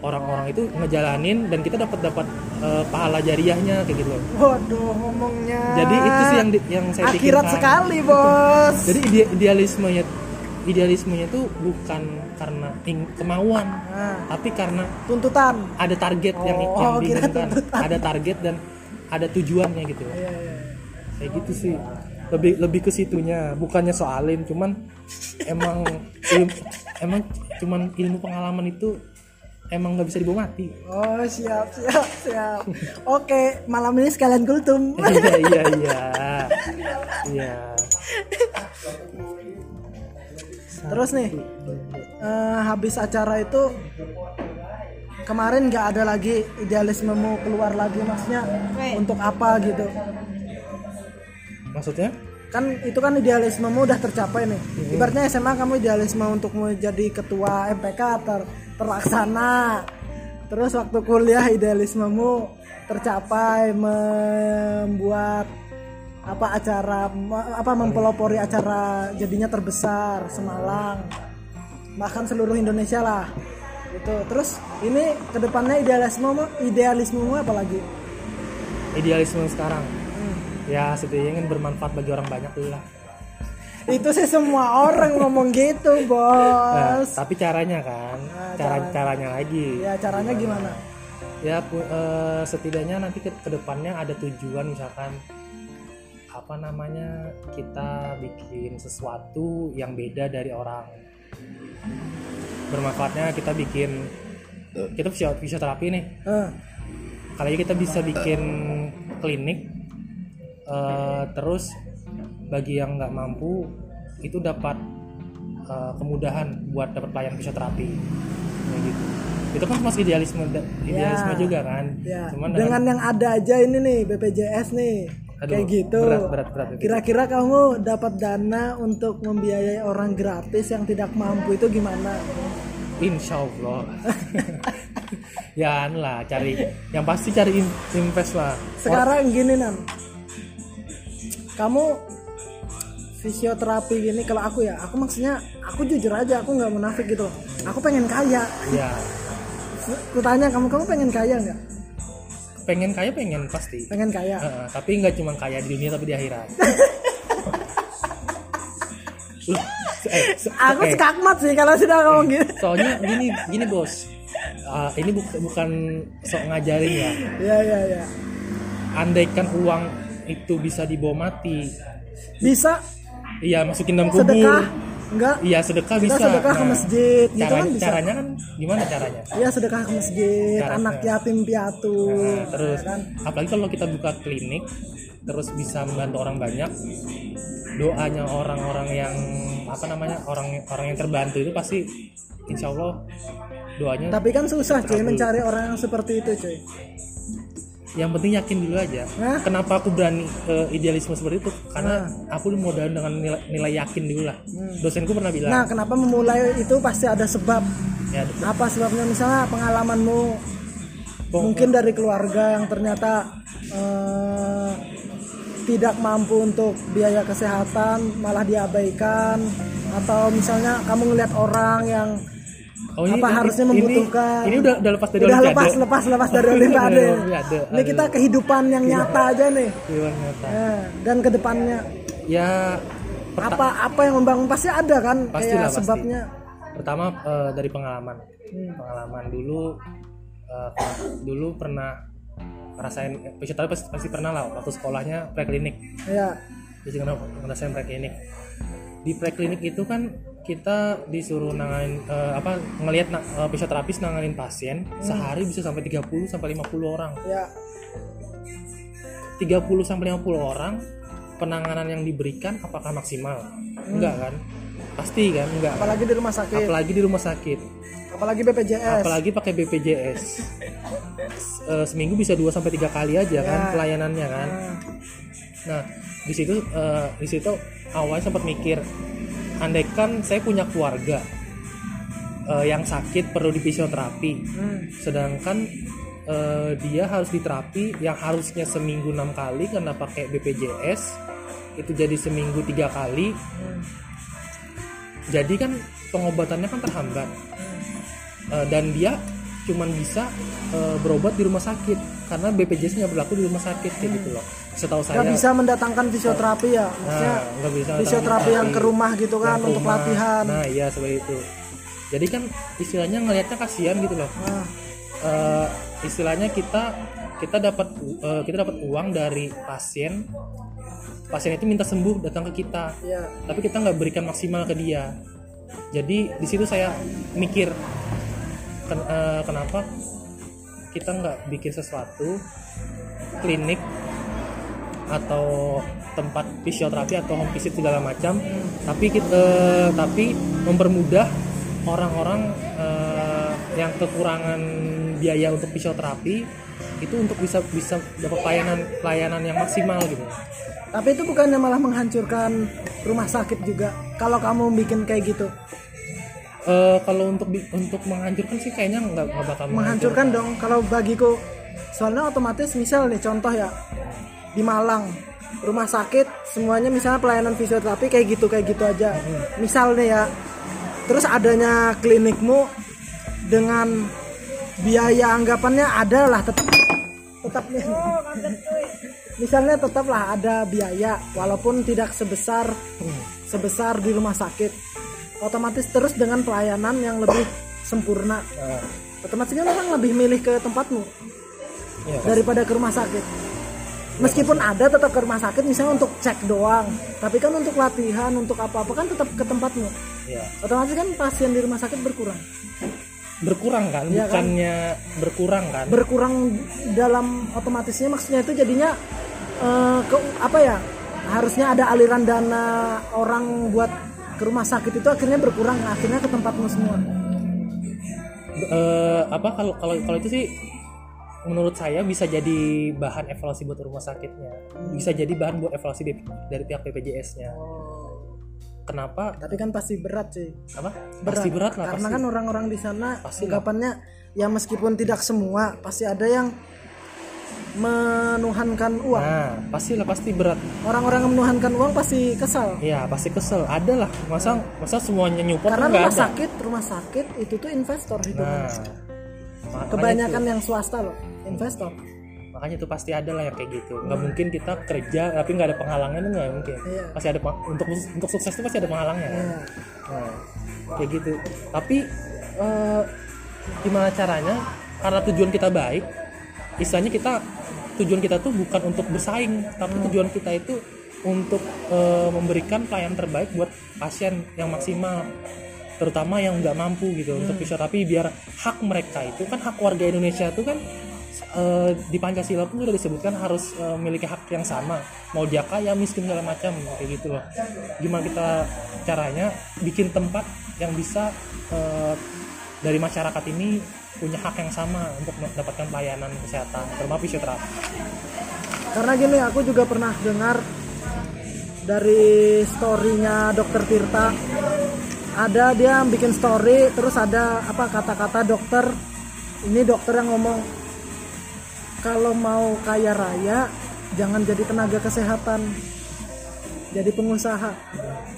orang-orang itu ngejalanin dan kita dapat dapat eh, pahala jariahnya kayak gitu loh. Waduh, ngomongnya. Jadi itu sih yang di- yang saya akhirat pikirkan. sekali, Bos. Jadi ide- idealismenya idealismenya itu bukan karena ing- kemauan, Nah, tapi karena tuntutan. ada target yang Oh, yang kira diinginkan, ada target dan ada tujuannya gitu. Iya, iya. Kayak gitu sih. Lebih lebih ke situnya, bukannya soalin, cuman emang ilmu, emang cuman ilmu pengalaman itu emang nggak bisa dibawa mati. Oh, siap, siap, siap. Oke, malam ini sekalian kultum. iya iya iya. Iya. Terus nih, eh, habis acara itu kemarin nggak ada lagi idealismemu keluar lagi maksudnya Weh. untuk apa gitu Maksudnya? kan itu kan idealismemu udah tercapai nih ibaratnya SMA kamu idealisme untuk menjadi ketua MPK ter terlaksana. Terus waktu kuliah idealismemu tercapai membuat apa acara apa mempelopori acara jadinya terbesar Semalang. Bahkan seluruh Indonesia lah. Gitu. Terus ini ke depannya idealisme idealismemu apa lagi? Idealisme sekarang. Ya setidaknya ingin bermanfaat bagi orang banyak dulu lah. Itu sih semua orang ngomong gitu Nah, bos tapi caranya kan, Nah, cara cara- caranya lagi. ya caranya gimana Ya pu- eh, setidaknya nanti ke ke depannya ada tujuan misalkan apa namanya kita bikin sesuatu yang beda dari orang. Bermanfaatnya kita bikin kita fisio- fisioterapi nih. Kali ini kita bisa bikin klinik eh, terus bagi yang nggak mampu itu dapat eh, kemudahan buat dapat pelayan fisioterapi. Kayak gitu. Itu kan masuk idealisme idealisme Ya. juga kan. Ya. Cuman dengan yang ada aja ini nih BPJS nih. Aduh, kayak gitu. berat, berat, berat, berat. kira-kira kamu dapat dana untuk membiayai orang gratis yang tidak mampu itu gimana? Insya Allah. Ya anu lah cari yang pasti cari in- invest lah. Sekarang gini nan. Kamu fisioterapi gini kalau aku ya aku maksudnya aku jujur aja aku nggak munafik gitu loh. aku pengen kaya. Ya aku tanya kamu kamu pengen kaya nggak? Pengen kaya pengen pasti. Pengen kaya? Heeh, tapi nggak cuma kaya di dunia tapi di akhirat. Loh, eh, se- aku eh, skakmat sih kalau sudah ngomong gitu. soalnya gini gini bos. Ah, ini buk- bukan sok ngajarin ya. Ya ya ya andaikan uang itu bisa dibawa mati. Bisa iya masukin dalam kubur. Sedekah? Enggak. Iya sedekah kita bisa. sedekah ke Nah, masjid. Gitu cara- kan bisa. caranya kan gimana caranya? Iya sedekah ke masjid Caranya. anak yatim piatu Nah, terus ya kan? apalagi kalau kita buka klinik terus bisa membantu orang banyak doanya orang-orang yang apa namanya orang orang yang terbantu itu pasti insya Allah doanya tapi kan susah cuy mencari orang yang seperti itu cuy yang penting yakin dulu aja. Hah? kenapa aku berani eh, idealisme seperti itu? Karena aku modal dengan nilai, nilai yakin dulu lah. Dosenku pernah bilang. Nah kenapa memulai itu pasti ada sebab. Ya apa sebabnya? Misalnya pengalamanmu. Pok- mungkin dari keluarga yang ternyata eh, tidak mampu untuk biaya kesehatan malah diabaikan. Atau misalnya kamu ngelihat orang yang oh, ini- apa ini- harusnya ini- membutuhkan? ini, udah udah lepas dari udah olimpiade. lepas lepas lepas dari olimpiade. Olimpiade, ini aduh. kita kehidupan yang nyata aja nih. Iya, nyata. Ya, dan ke depannya ya apa apa yang membangun? Pasti ada kan? Kayak pasti. sebabnya. Pertama eh, dari pengalaman. Hmm. pengalaman dulu pernah- dulu pernah ngerasain eh, fisioterapi pasti, pasti pernah lah waktu sekolahnya preklinik. Ya jadi kenapa ngerasain preklinik. Di preklinik itu kan kita disuruh nanganin eh, apa ngelihat na, eh, fisioterapis nanganin pasien Hmm. sehari bisa sampai 30 sampai 50 orang. Ya. 30 sampai 50 orang penanganan yang diberikan apakah maksimal? Enggak kan? Pasti kan? Enggak. Hmm. apalagi di rumah sakit. Apalagi di rumah sakit. Apalagi BPJS apalagi pakai BPJS Eh, seminggu bisa 2 sampai tiga kali aja kan Ya. pelayanannya kan? Nah, nah di situ eh, di situ awalnya sempat mikir andaikan saya punya keluarga eh, yang sakit perlu di fisioterapi hmm, sedangkan eh, dia harus diterapi yang harusnya seminggu enam kali karena pakai BPJS itu jadi seminggu tiga kali. Hmm, jadi kan pengobatannya kan terhambat. Eh, dan dia cuman bisa eh, berobat di rumah sakit. Karena BPJS nggak berlaku di rumah sakit kayak gitu loh. Setahu saya. nggak bisa mendatangkan fisioterapi ya maksudnya nah, bisa fisioterapi yang ke rumah gitu kan ke untuk rumah. latihan. Nah iya seperti itu. Jadi kan istilahnya ngelihatnya kasihan gitu loh. Nah, Eh, istilahnya kita kita dapat eh, kita dapat uang dari pasien. Pasien itu minta sembuh datang ke kita. Ya tapi kita nggak berikan maksimal ke dia. Jadi di situ saya mikir ken- eh, kenapa kita nggak bikin sesuatu klinik atau tempat fisioterapi atau home visit segala macam tapi kita eh, tapi mempermudah orang-orang eh, yang kekurangan biaya untuk fisioterapi itu untuk bisa bisa dapat pelayanan pelayanan yang maksimal gitu. Tapi itu bukannya malah menghancurkan rumah sakit juga kalau kamu bikin kayak gitu Eh, kalau untuk untuk menghancurkan sih kayaknya nggak nggak bakal menghancurkan. Dong. Kalau bagiku soalnya otomatis misal nih contoh ya di Malang rumah sakit semuanya misalnya pelayanan fisioterapi kayak gitu kayak gitu aja. Misal nih ya terus adanya klinikmu dengan biaya anggapannya ada lah tetap tetap nih. Misalnya tetaplah ada biaya walaupun tidak sebesar sebesar di rumah sakit otomatis terus dengan pelayanan yang lebih sempurna. Nah, otomatis kan orang lebih milih ke tempatmu iya, daripada ke rumah sakit. Meskipun ada tetap ke rumah sakit misalnya untuk cek doang. Tapi kan untuk latihan untuk apa-apa kan tetap ke tempatmu. Iya. otomatis kan pasien di rumah sakit berkurang. Berkurang kan? Kan? bukannya berkurang kan? Berkurang dalam otomatisnya maksudnya itu jadinya eh, ke apa ya? Harusnya ada aliran dana orang buat ke rumah sakit itu akhirnya berkurang akhirnya ke tempatmu semua. Eh, apa kalau kalau kalau itu sih menurut saya bisa jadi bahan evaluasi buat rumah sakitnya. Bisa jadi bahan buat evaluasi di- dari pihak BPJS-nya kenapa? Tapi kan pasti berat sih apa? Pasti berat lah karena pasti. kan orang-orang di sana Pasti lah. ya meskipun tidak semua pasti ada yang menuhankan uang. Nah pasti lah pasti berat. Orang-orang yang menuhankan uang pasti kesal. Ya pasti kesel. Ada lah. Masa masa semuanya nyupport karena rumah ada? sakit rumah sakit itu tuh investor itu nah kebanyakan itu, yang swasta loh investor. Makanya itu pasti ada lah yang kayak gitu. Nggak mungkin kita kerja tapi nggak ada penghalangan nggak mungkin. Iya. pasti ada untuk untuk sukses itu pasti ada penghalangnya kan? Iya. Nah, kayak gitu. Tapi eh, gimana caranya? Karena tujuan kita baik, istilahnya kita tujuan kita tuh bukan untuk bersaing, tapi tujuan kita itu untuk eh, memberikan pelayanan terbaik buat pasien yang maksimal terutama yang nggak mampu gitu untuk fisioterapi biar hak mereka itu kan hak warga Indonesia itu kan eh, di Pancasila pun sudah disebutkan harus eh, memiliki hak yang sama. Mau dia kaya miskin segala macam kayak gitu loh. Gimana kita caranya bikin tempat yang bisa eh, dari masyarakat ini punya hak yang sama untuk mendapatkan pelayanan kesehatan terutama fisioterapi. Karena gini aku juga pernah dengar dari storynya dokter Tirta. Ada dia bikin story terus ada apa kata-kata dokter ini dokter yang ngomong kalau mau kaya raya jangan jadi tenaga kesehatan jadi pengusaha.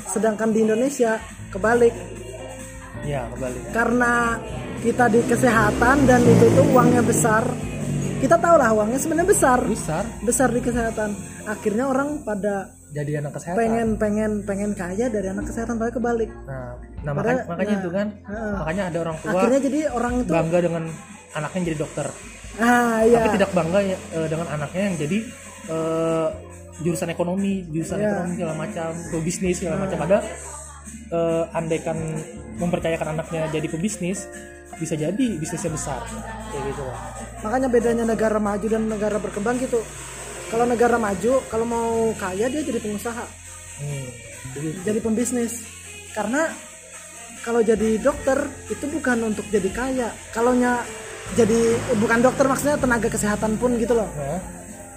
Sedangkan di Indonesia kebalik. Ya kembali karena kita di kesehatan dan itu tuh uangnya besar. Kita tahu lah uangnya sebenarnya besar. Besar. Besar di kesehatan. Akhirnya orang pada jadi anak kesehatan. pengen pengen pengen kaya dari anak kesehatan tapi kebalik. Nah, nah Padahal- makanya, makanya nah, itu kan. heeh. makanya ada orang tua akhirnya jadi orang itu bangga dengan anaknya jadi dokter. Ah ya tapi tidak bangga ya, eh, dengan anaknya yang jadi eh, jurusan ekonomi jurusan Iya. ekonomi segala macam pebisnis segala macam. Padahal eh, andaikan mempercayakan anaknya jadi pebisnis bisa jadi bisnisnya besar. Kayak gitu loh makanya bedanya negara maju dan negara berkembang gitu. Kalau negara maju kalau mau kaya dia jadi pengusaha. Hmm. jadi jadi pembisnis. Karena kalau jadi dokter itu bukan untuk jadi kaya. Kalau jadi eh, bukan dokter maksudnya tenaga kesehatan pun gitu loh.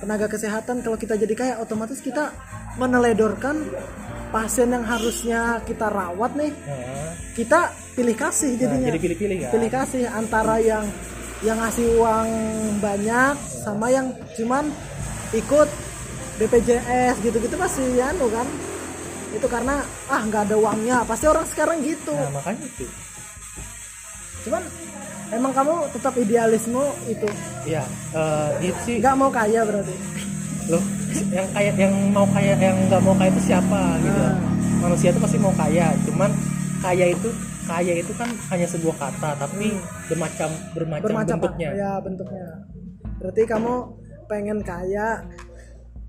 Tenaga kesehatan kalau kita jadi kaya otomatis kita meneledorkan pasien yang harusnya kita rawat nih nah, kita pilih kasih nah, jadinya. jadi pilih-pilih kan pilih kasih antara yang yang ngasih uang banyak sama yang cuman ikut BPJS gitu-gitu pasti anu kan. Itu karena ah nggak ada uangnya. Pasti orang sekarang gitu. Nah makanya itu. Cuman emang kamu tetap idealismu itu? Iya, eh, gitu sih. nggak mau kaya berarti Loh, yang kaya yang mau kaya yang nggak mau kaya itu siapa gitu. Ah. Manusia itu pasti mau kaya, cuman kaya itu kaya itu kan hanya sebuah kata, tapi bermacam bermacam, bermacam bentuknya. ya bentuknya berarti kamu pengen kaya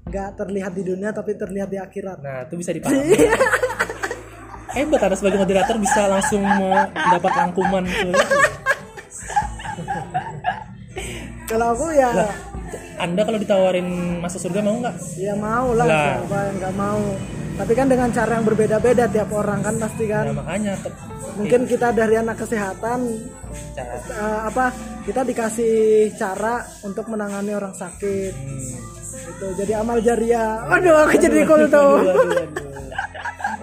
nggak terlihat di dunia tapi terlihat di akhirat Nah, itu bisa dipahami. Hebat Anda sebagai moderator bisa langsung mendapat rangkuman kalau aku ya Anda kalau ditawarin masuk surga mau nggak? ya mau lah Lah. siapa yang nggak mau tapi kan dengan cara yang berbeda-beda tiap orang kan pasti kan Nah, makanya mungkin kita dari anak kesehatan cara eh, apa kita dikasih cara untuk menangani orang sakit hmm. itu jadi amal jariah aduh aku jadi kultum aduh, aduh, aduh.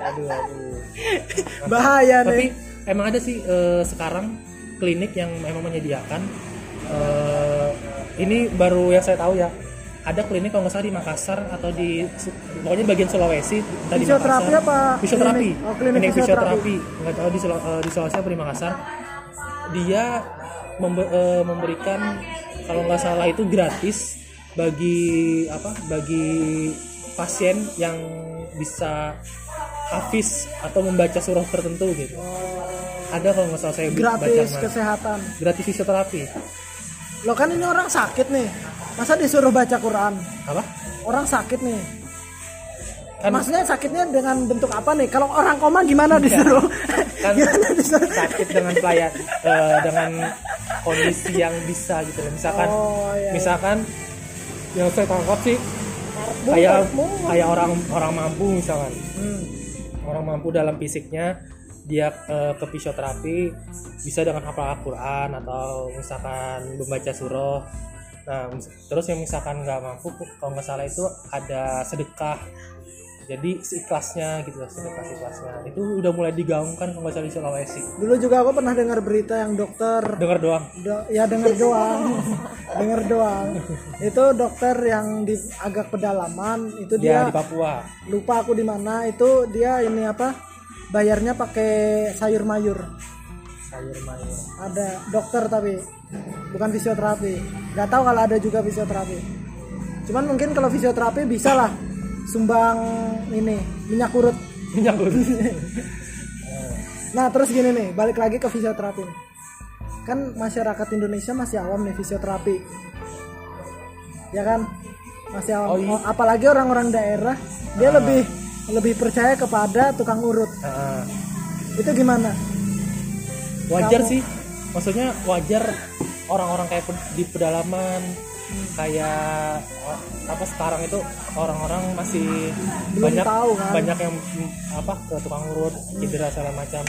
aduh, aduh. bahaya Tapi nih emang ada sih eh, sekarang klinik yang memang menyediakan eh, ini baru yang saya tahu ya. Ada klinik kalau nggak salah di Makassar atau di pokoknya bagian Sulawesi tadi Fisioterapi apa Fisioterapi. klinik? Oh, klinik fisioterapi. Nggak tahu di Sula- eh, di Sulawesi apa di Makassar. Dia membe- eh, memberikan kalau nggak salah itu gratis bagi apa? Bagi pasien yang bisa hafiz atau membaca surah tertentu gitu. Ada kalau nggak salah saya baca gratis kesehatan gratis fisioterapi. Lo kan ini orang sakit nih. Masa disuruh baca Quran? Apa? orang sakit nih. Kan maksudnya sakitnya dengan bentuk apa nih? Kalau orang koma gimana disuruh? Kan gimana disuruh? sakit dengan pelayan eh, dengan kondisi yang bisa gitu loh. Misalkan oh iya misalkan yang saya tangkap sih. Kayak kayak orang orang mampu misalkan. Hmm. orang mampu dalam fisiknya dia eh, ke fisioterapi bisa dengan hafal Al-Quran atau misalkan membaca surah. Nah terus yang misalkan nggak mampu kalau nggak salah itu ada sedekah. Jadi seikhlasnya gitu loh sedekah seikhlasnya itu udah mulai digaungkan kalau nggak salah di Sulawesi. Dulu juga aku pernah dengar berita yang dokter dengar doang? Do- ya denger doang. Denger doang. Itu dokter yang di agak pedalaman itu dia dia di Papua. lupa aku di mana. Itu dia ini apa bayarnya pakai sayur mayur. Sayur mayur. Ada dokter tapi bukan fisioterapi. Nggak tahu kalau ada juga fisioterapi. Cuman mungkin kalau fisioterapi bisa lah sumbang ini minyak urut. Minyak goreng nah terus gini nih balik lagi ke fisioterapi kan masyarakat Indonesia masih awam nih fisioterapi. Ya kan? Masih awam. Oh, iya. Oh, apalagi orang-orang daerah dia lebih lebih percaya kepada tukang urut. Nah, itu gimana? Wajar Kamu- sih. Maksudnya wajar orang-orang kayak di pedalaman kayak apa sekarang itu orang-orang masih Belum banyak tahu, kan? banyak yang mm, apa ke tukang urut cedera segala macam.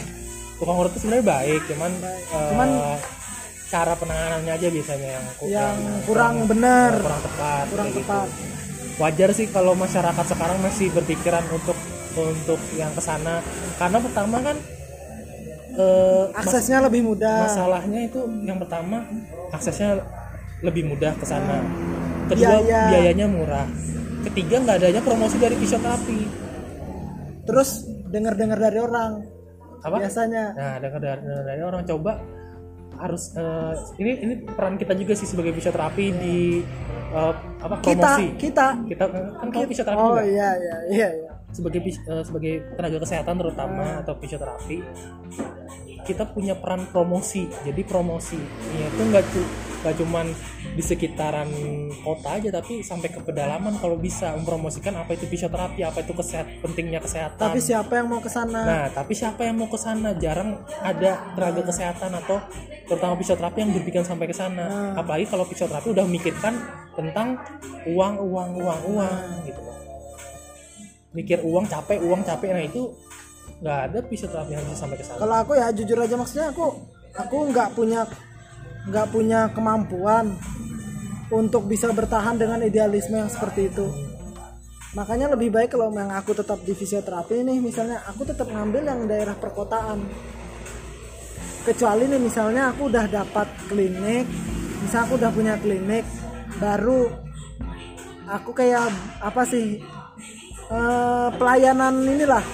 Tukang urut itu sebenarnya baik cuman eh, Cuman- cara penanganannya aja biasanya yang ku- yang kurang benar. kurang tepat kurang kayak gitu. Wajar sih kalau masyarakat sekarang masih berpikiran untuk untuk yang ke sana karena pertama kan eh, mas- aksesnya lebih mudah. masalahnya itu yang pertama aksesnya lebih mudah ke sana. Kedua Biaya. biayanya murah. Ketiga nggak adanya promosi dari fisioterapi. Terus dengar-dengar dari orang. Apa? Biasanya. Nah dengar dari, dengar dari orang. Coba harus eh, ini ini peran kita juga sih sebagai fisioterapi di eh, apa kita promosi. kita. Kita kan kamu fisioterapi oh juga? iya iya iya iya. Sebagai eh, sebagai tenaga kesehatan terutama atau fisioterapi kita punya peran promosi. Jadi promosi. Itu nggak nggak cuman di sekitaran kota aja tapi sampai ke pedalaman kalau bisa mempromosikan apa itu fisioterapi apa itu kesehat pentingnya kesehatan. Tapi siapa yang mau ke sana? Nah tapi siapa yang mau ke sana? Jarang ada tenaga kesehatan atau terutama fisioterapi yang berpikir sampai ke sana. Apalagi kalau fisioterapi udah memikirkan tentang uang uang uang uang gitu. Loh mikir uang capek uang capek. Nah itu nggak ada fisioterapi yang bisa sampai ke sana. Kalau aku ya jujur aja maksudnya aku aku nggak punya nggak punya kemampuan untuk bisa bertahan dengan idealisme yang seperti itu. Makanya lebih baik kalau yang aku tetap di fisioterapi nih misalnya aku tetap ngambil yang daerah perkotaan. Kecuali nih misalnya aku udah dapat klinik misal aku udah punya klinik baru aku kayak apa sih eh, pelayanan inilah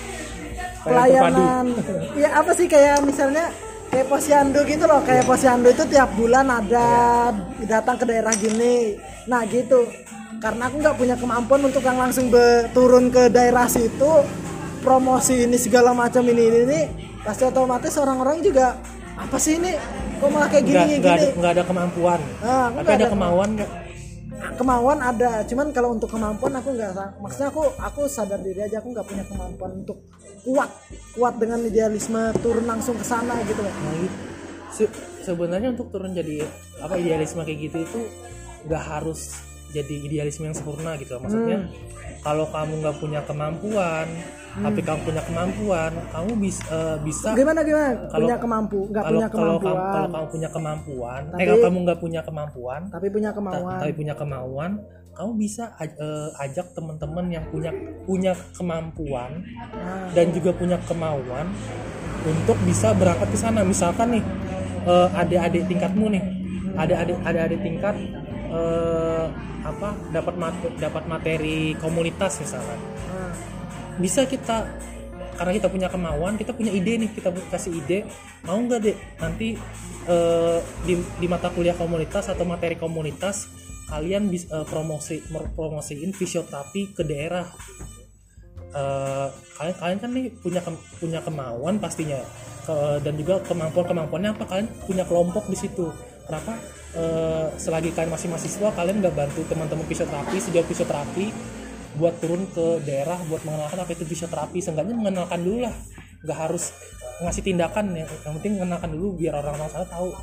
Pelayanan pelayanan ya apa sih kayak misalnya kayak posyandu gitu loh kayak posyandu itu tiap bulan ada datang ke daerah gini. Nah gitu. Karena aku nggak punya kemampuan untuk yang langsung turun ke daerah situ promosi ini segala macam ini ini, ini pasti otomatis orang-orang juga apa sih ini? Kok malah kayak gini nggak gini? nggak ada ada kemampuan. Ah, aku tapi ada ada kemauan nggak? Kemauan ada cuman kalau untuk kemampuan aku nggak maksudnya aku aku sadar diri aja aku nggak punya kemampuan untuk kuat kuat dengan idealisme turun langsung ke sana gitu loh Nah, gitu. Se- sebenarnya untuk turun jadi apa idealisme kayak gitu itu nggak harus jadi idealisme yang sempurna gitu loh. maksudnya Hmm. kalau kamu nggak punya kemampuan tapi kamu punya kemampuan kamu bisa bisa gimana gimana Kalau- punya kemampu nggak punya kalau kamu kemampuan kalau kamu punya kemampuan eh Tapi- kalau kamu nggak punya kemampuan tapi punya ta- kemauan tapi punya kemauan kamu bisa aj- eh, ajak teman-teman yang punya punya kemampuan Nah, dan juga punya kemauan untuk bisa berangkat ke sana. Misalkan nih eh, adik-adik tingkatmu nih adik-adik adik-adik tingkat eh, apa dapat mat- dapat materi komunitas misalkan. Nah. bisa kita karena kita punya kemauan kita punya ide nih kita kasih ide. Mau nggak deh nanti eh, di, di mata kuliah komunitas atau materi komunitas kalian bisa promosi mer- promosiin fisioterapi ke daerah. Eh, kalian kalian kan nih punya kem- punya kemauan pastinya. Ke- dan juga kemampuan kemampuannya apa? Kalian punya kelompok di situ. Kenapa? Eh, selagi kalian masih mahasiswa kalian nggak bantu teman-teman fisioterapi sejauh fisioterapi buat turun ke daerah buat mengenalkan apa itu fisioterapi. Seenggaknya mengenalkan dulu lah. Nggak harus ngasih tindakan. Ya yang penting mengenalkan dulu biar orang-orang sana tahu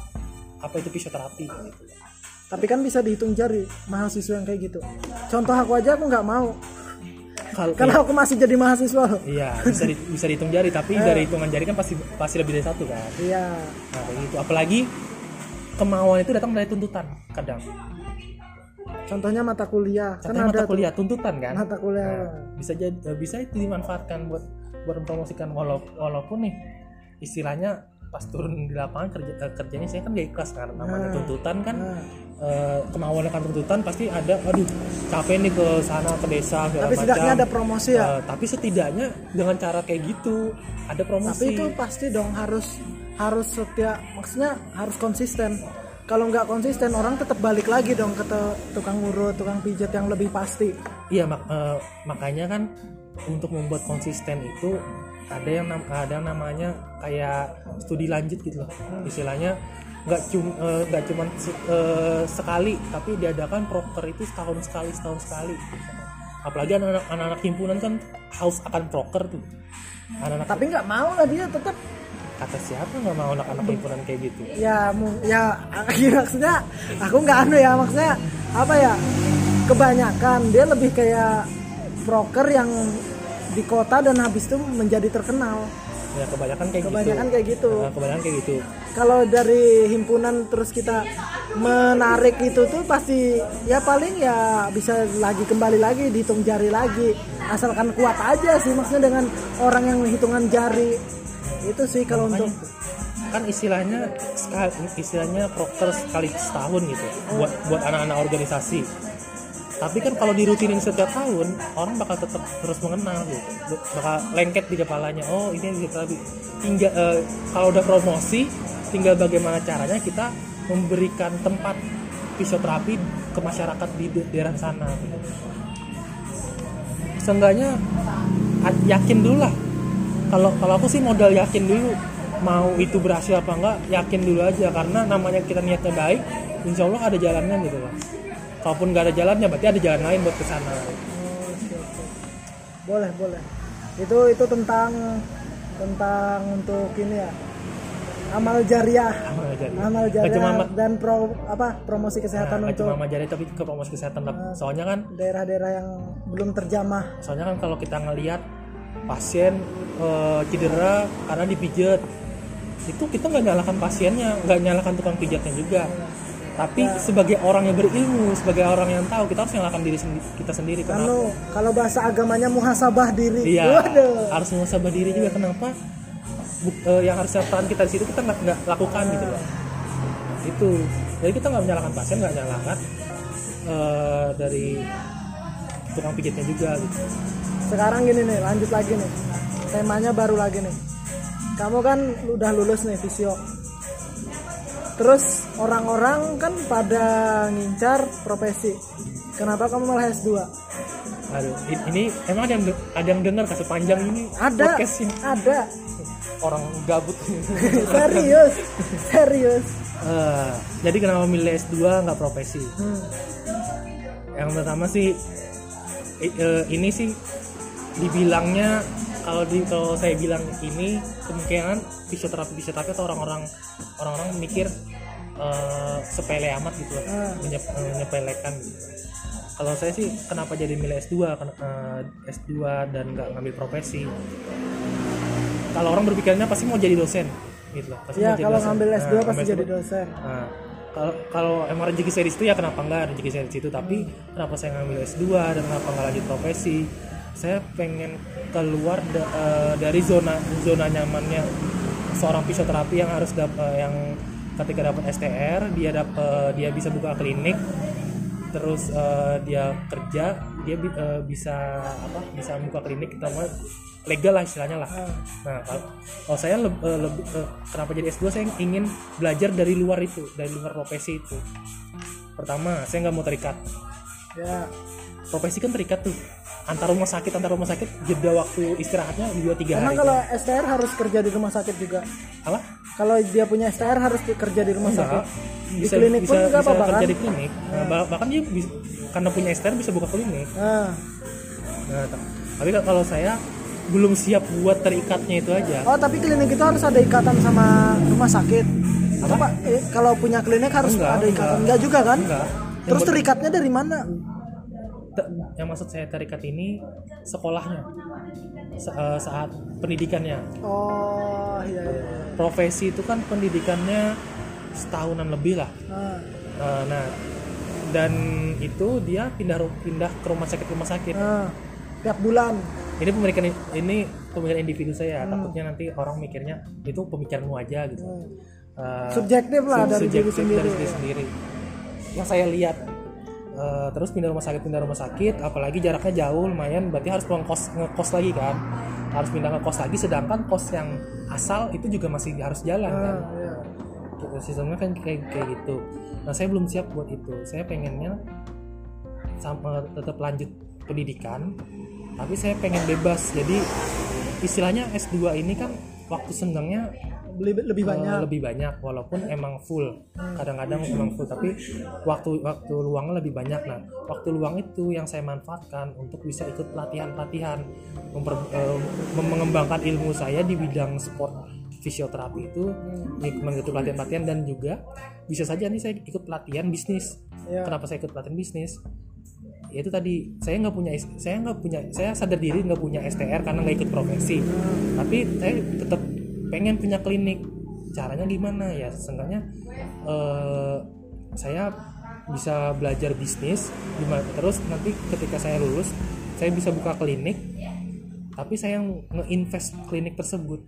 apa itu fisioterapi. gitu tapi kan bisa dihitung jari mahasiswa yang kayak gitu. Contoh aku aja aku nggak mau. Kalau karena aku masih jadi mahasiswa. Loh iya bisa di- bisa dihitung jari tapi dari hitungan jari kan pasti pasti lebih dari satu kan? Iya. Nah kayak gitu. Apalagi kemauan itu datang dari tuntutan kadang. Contohnya mata kuliah. Kan Contohnya ada mata tuh. kuliah tuntutan kan? Mata kuliah. Nah, bisa jadi bisa itu dimanfaatkan buat buat mempromosikan walau, walaupun nih istilahnya pas turun di lapangan kerja eh, kerjanya saya kan gak ikhlas kan namanya Nah. tuntutan kan Nah, eh, kemauan akan tuntutan pasti ada aduh capek nih ke sana ke desa segala tapi setidaknya macam. ada promosi ya Eh, tapi setidaknya dengan cara kayak gitu ada promosi tapi itu pasti dong harus harus setiap maksudnya harus konsisten kalau nggak konsisten orang tetap balik lagi dong ke tukang urut tukang pijat yang lebih pasti Iya mak- eh, makanya kan untuk membuat konsisten itu ada yang nam- ada yang namanya kayak studi lanjut gitu loh. Istilahnya nggak cuma nggak cuma sekali tapi diadakan proker itu setahun sekali setahun sekali. Apalagi anak-anak anak-anak himpunan kan haus akan proker tuh. Anak-anak tapi nggak mau lah dia tetap kata siapa nggak mau anak-anak himpunan kayak gitu? ya mu- ya maksudnya aku nggak anu ya maksudnya apa ya kebanyakan dia lebih kayak broker yang di kota dan habis itu menjadi terkenal. Ya kebanyakan kayak kebanyakan gitu kayak gitu. Nah, kebanyakan kayak gitu. Kalau dari himpunan terus kita menarik itu tuh pasti ya paling ya bisa lagi kembali lagi dihitung jari lagi. Asalkan kuat aja sih maksudnya dengan orang yang hitungan jari. Itu sih kalau untuk Makanya itu. kan istilahnya istilahnya proker sekali setahun gitu buat buat anak-anak organisasi tapi kan kalau dirutinin setiap tahun orang bakal tetap terus mengenal gitu. Bakal lengket di kepalanya oh ini bisa lebih tinggal eh, kalau udah promosi tinggal bagaimana caranya kita memberikan tempat fisioterapi ke masyarakat di da- daerah sana. Seenggaknya yakin dulu lah. Kalau kalau aku sih modal yakin dulu mau itu berhasil apa enggak yakin dulu aja. Karena namanya kita niatnya baik insya Allah ada jalannya gitu loh kalaupun nggak ada jalannya berarti ada jalan lain buat ke sana. Boleh boleh. Itu itu tentang tentang untuk ini ya. Amal jariah. Amal jari. amal cuma jariah ama- dan pro apa promosi kesehatan nggak untuk cuma amal jari tapi ke promosi kesehatan lah. soalnya kan daerah-daerah yang belum terjamah. Soalnya kan kalau kita ngelihat pasien eh, cedera karena dipijat itu kita nggak nyalakan pasiennya nggak nyalakan tukang pijatnya juga tapi sebagai orang yang berilmu sebagai orang yang tahu kita harus nyalakan diri sendi- kita sendiri kenapa? Kalau kalau bahasa agamanya muhasabah diri. Iya, waduh. harus muhasabah diri juga. Kenapa? Buk- eh, yang harusnya peran kita di situ kita nggak nggak lakukan gitu loh. Itu. Jadi kita nggak menyalahkan pasien, nggak menyalahkan eh, dari tukang pijatnya juga gitu. sekarang gini nih lanjut lagi nih. Temanya baru lagi nih. Kamu kan udah lulus nih visio terus orang-orang kan pada ngincar profesi. Kenapa kamu malah S2 aduh ini emang ada yang ada yang dengar kasus panjang ini ada podcast ini? ada. Orang gabut. Serius serius. Eh, jadi kenapa milih S2 nggak profesi? Hmm. yang pertama sih eh, ini sih dibilangnya kalau di kalau saya bilang ini kemungkinan fisioterapi fisioterapi atau orang-orang orang-orang mikir eh, sepele amat gitu loh, Ah. menyep- menyepelekan gitu. Kalau saya sih kenapa jadi milih S2 Ken- eh, S2 dan nggak ngambil profesi. Kalau orang berpikirnya pasti mau jadi dosen gitu loh. Pasti ya kalau dosen. ngambil S2 Nah, pasti jadi S2. dosen Nah, kalau kalau emang rezeki saya di situ ya kenapa enggak rezeki saya di situ tapi kenapa saya ngambil S2 dan kenapa nggak lanjut profesi saya pengen keluar da- eh, dari zona zona nyamannya seorang fisioterapi yang harus dap, eh, yang ketika dapat STR dia dapat dia bisa buka klinik terus eh, dia kerja dia bi- eh, bisa apa bisa buka klinik kita legal lah istilahnya lah. Nah kalau, kalau saya leb- eh, lebih eh, kenapa jadi S2 saya ingin belajar dari luar itu dari luar profesi itu. Pertama saya nggak mau terikat. Ya. Profesi kan terikat tuh antar rumah sakit antar rumah sakit jeda waktu istirahatnya dua tiga emang hari. kalau STR harus kerja di rumah sakit juga? Apa? Kalau dia punya STR harus kerja di rumah sakit? Enggak. di klinik pun nggak apa-apa kerja kan? di klinik. Nah, bah- bahkan dia bisa, karena punya STR bisa buka klinik. Nah. nah, ta- tapi kalau saya belum siap buat terikatnya itu aja. Oh tapi klinik itu harus ada ikatan sama rumah sakit? Apa? Eh, kalau punya klinik harus Enggak, ada ikatan. enggak. enggak juga kan? Enggak. Terus terikatnya dari mana yang maksud saya terikat ini sekolahnya. Sa- eh, saat pendidikannya. Oh iya iya iya. profesi itu kan pendidikannya setahunan lebih lah. Nah, Eh, nah dan itu dia pindah pindah ke rumah sakit rumah sakit. Nah, tiap bulan. Ini pemikiran ini pemikiran individu saya. Takutnya nanti orang mikirnya itu pemikiranmu aja gitu. Eh, subjektif lah sub- dari diri subjektif sendiri. dari diri sendiri. Yang saya lihat eh, terus pindah rumah sakit pindah rumah sakit apalagi jaraknya jauh lumayan berarti harus ngekos ngekos lagi kan? Harus pindah ke kos lagi sedangkan kos yang asal itu juga masih harus jalan kan? Nah, iya. gitu sistemnya kan kayak kayak gitu. Nah saya belum siap buat itu. Saya pengennya sama tetap lanjut pendidikan tapi saya pengen bebas. Jadi istilahnya S2 ini kan waktu senggangnya lebih lebih eh, banyak. lebih banyak walaupun emang full. Kadang-kadang emang full tapi waktu waktu luangnya lebih banyak. Nah waktu luang itu yang saya manfaatkan untuk bisa ikut pelatihan-pelatihan memper- eh, mengembangkan ilmu saya di bidang sport fisioterapi itu mengikuti pelatihan-pelatihan dan juga bisa saja nih saya ikut pelatihan bisnis. Ya. kenapa saya ikut pelatihan bisnis? Ya itu tadi saya nggak punya saya nggak punya saya sadar diri nggak punya STR karena nggak ikut profesi. Tapi saya tetap pengen punya klinik. Caranya gimana? Ya seenggaknya eh, saya bisa belajar bisnis gimana? Terus nanti ketika saya lulus saya bisa buka klinik tapi saya nge-invest klinik tersebut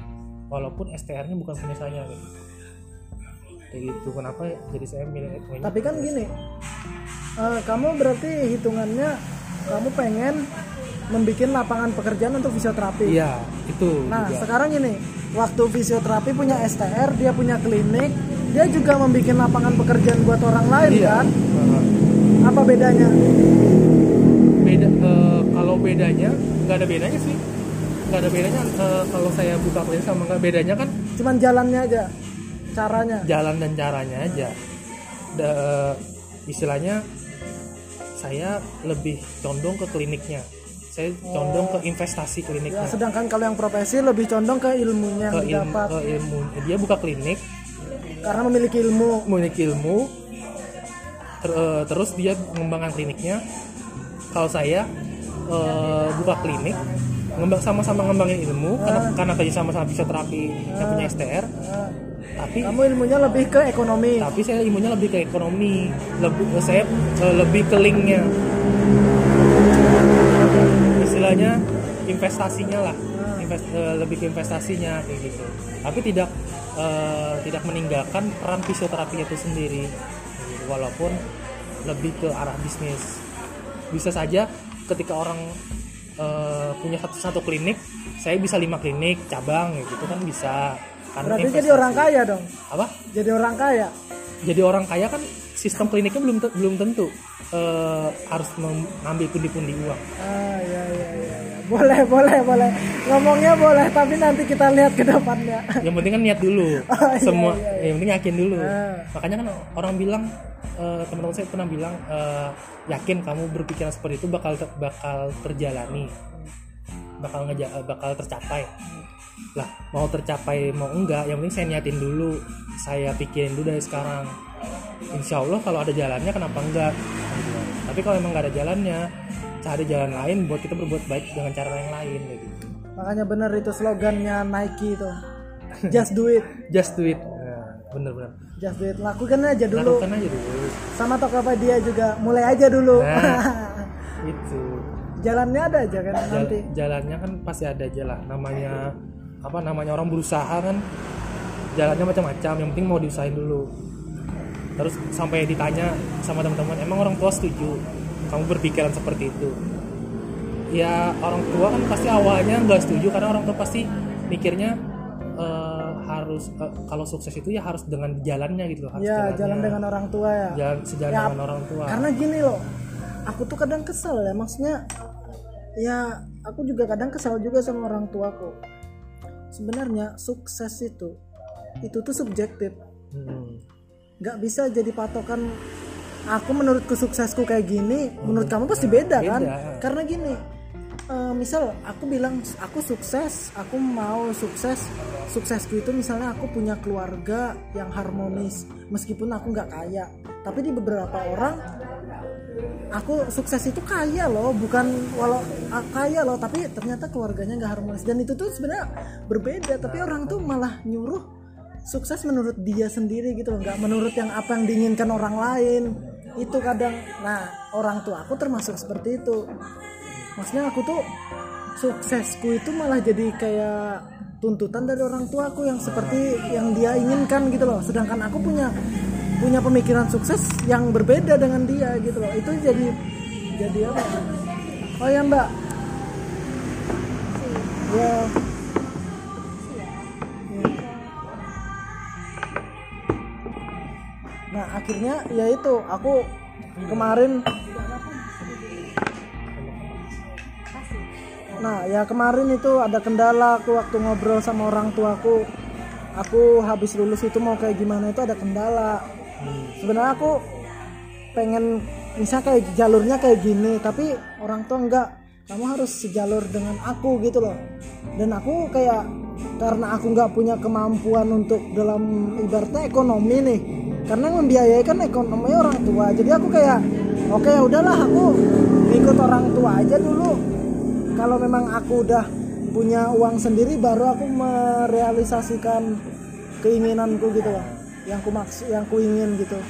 walaupun STR-nya bukan punya saya gitu. kayak gitu kenapa jadi saya milih milih- tapi kan gini eh, kamu berarti hitungannya kamu pengen membuat lapangan pekerjaan untuk fisioterapi. Iya itu nah juga. sekarang ini waktu fisioterapi punya STR dia punya klinik dia juga membuat lapangan pekerjaan buat orang lain iya. kan? Heeh. apa bedanya? Beda eh, kalau bedanya nggak ada bedanya sih. Nggak ada bedanya eh, kalau saya buka klinik sama nggak. Bedanya kan cuman jalannya aja caranya. jalan dan caranya aja. Da- istilahnya saya lebih condong ke kliniknya saya condong ke investasi ya, kliniknya sedangkan kalau yang profesi lebih condong ke ilmunya ke yang ilmu, didapat. ke ilmu. Dia buka klinik. Karena memiliki ilmu. Memiliki ilmu. Ter- eh, terus dia mengembangkan kliniknya. Kalau saya eh, buka klinik ngembang sama-sama ngembangin ilmu karena karena kerja sama-sama fisioterapi yang punya STR Nah, tapi kamu ilmunya lebih ke ekonomi. Tapi saya ilmunya lebih ke ekonomi. Lebih saya eh, lebih ke linknya istilahnya investasinya lah. Invest, eh, lebih ke investasinya kayak gitu. Tapi tidak eh, tidak meninggalkan peran fisioterapi itu sendiri. Walaupun lebih ke arah bisnis. Bisa saja ketika orang eh, punya satu satu klinik saya bisa lima klinik cabang gitu kan bisa. Karena berarti jadi orang kaya dong? Apa? Jadi orang kaya? Jadi orang kaya kan sistem kliniknya belum belum tentu eh, harus mengambil pundi-pundi uang. Ah, ya, ya, ya, ya. Boleh, boleh, boleh. Ngomongnya boleh, tapi nanti kita lihat ke depannya. yang penting kan niat dulu Oh, iya, semua iya, yang penting yakin dulu Ah. makanya kan orang bilang eh, teman-teman saya pernah bilang eh, yakin kamu berpikiran seperti itu bakal ter- bakal terjalani bakal ngeja eh, bakal tercapai lah mau tercapai mau enggak yang penting saya niatin dulu saya pikirin dulu dari sekarang insya Allah kalau ada jalannya kenapa enggak. Tapi kalau emang nggak ada jalannya cari jalan lain buat kita berbuat baik dengan cara yang lain kayak gitu Makanya bener itu slogannya Nike itu. Just do it. just do it bener-bener Just do it. Lakukan aja dulu. lakukan aja dulu Sama Tokopedia juga mulai aja dulu. Nah. itu Jalannya ada aja kan Jal- nanti. jalannya kan pasti ada aja lah namanya apa namanya orang berusaha kan jalannya macam-macam yang penting mau diusahain dulu terus sampai ditanya sama teman-teman emang orang tua setuju kamu berpikiran seperti itu ya orang tua kan pasti awalnya nggak setuju karena orang tua pasti mikirnya eh, harus kalau sukses itu ya harus dengan jalannya gitu loh harus Ya, jalannya. jalan dengan orang tua ya. jalan sejalan Ya, dengan orang tua Karena gini loh, aku tuh kadang kesel ya, maksudnya ya aku juga kadang kesal juga sama orang tuaku. Sebenarnya sukses itu itu tuh subjektif, Hmm. Nggak bisa jadi patokan. Aku menurutku suksesku kayak gini, menurut kamu pasti beda, kan? Beda. Karena gini, eh, misal aku bilang aku sukses, aku mau sukses, suksesku itu misalnya aku punya keluarga yang harmonis, meskipun aku nggak kaya, tapi di beberapa orang aku sukses itu kaya loh bukan walau ah, kaya loh tapi ternyata keluarganya nggak harmonis dan itu tuh sebenarnya berbeda tapi orang tuh malah nyuruh sukses menurut dia sendiri gitu loh nggak menurut yang apa yang diinginkan orang lain. Itu kadang nah orang tua aku termasuk seperti itu. Maksudnya aku tuh suksesku itu malah jadi kayak tuntutan dari orang tuaku yang seperti yang dia inginkan gitu loh. Sedangkan aku punya punya pemikiran sukses yang berbeda dengan dia gitu loh. Itu jadi jadi apa oh ya mbak. Ya Ya. Akhirnya ya itu aku kemarin Nah, ya kemarin itu ada kendala aku waktu ngobrol sama orang tuaku. Aku habis lulus itu mau kayak gimana itu ada kendala. Sebenarnya aku pengen misalnya kayak jalurnya kayak gini, tapi orang tua enggak. Kamu harus sejalur dengan aku gitu loh. Dan aku kayak karena aku nggak punya kemampuan untuk dalam ibaratnya ekonomi nih. Karena yang membiayai kan ekonomi orang tua. Jadi aku kayak oke ya udahlah aku ikut orang tua aja dulu. Kalau memang aku udah punya uang sendiri baru aku merealisasikan keinginanku gitu loh yang ku maksud yang ku ingin gitu.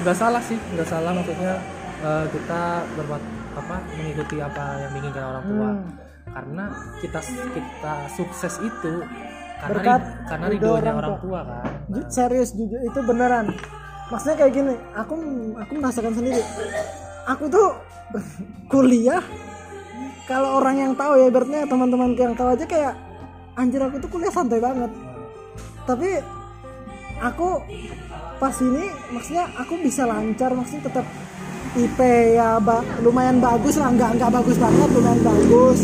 Nggak salah sih nggak salah. Maksudnya eh, kita berbuat apa mengikuti apa yang diinginkan orang tua. Hmm. karena kita kita sukses itu karena Berkat ri- karena ridho ridhonya orang orang tua. tua kan. Ju- serius jujur itu beneran. Maksudnya kayak gini aku aku merasakan sendiri. Aku tuh kuliah kalau orang yang tahu ya ibaratnya teman-teman yang tahu aja kayak anjir aku tuh kuliah santai banget. Tapi aku pas ini maksudnya aku bisa lancar maksudnya tetap IP ya ba- lumayan bagus lah nggak nggak bagus banget lumayan bagus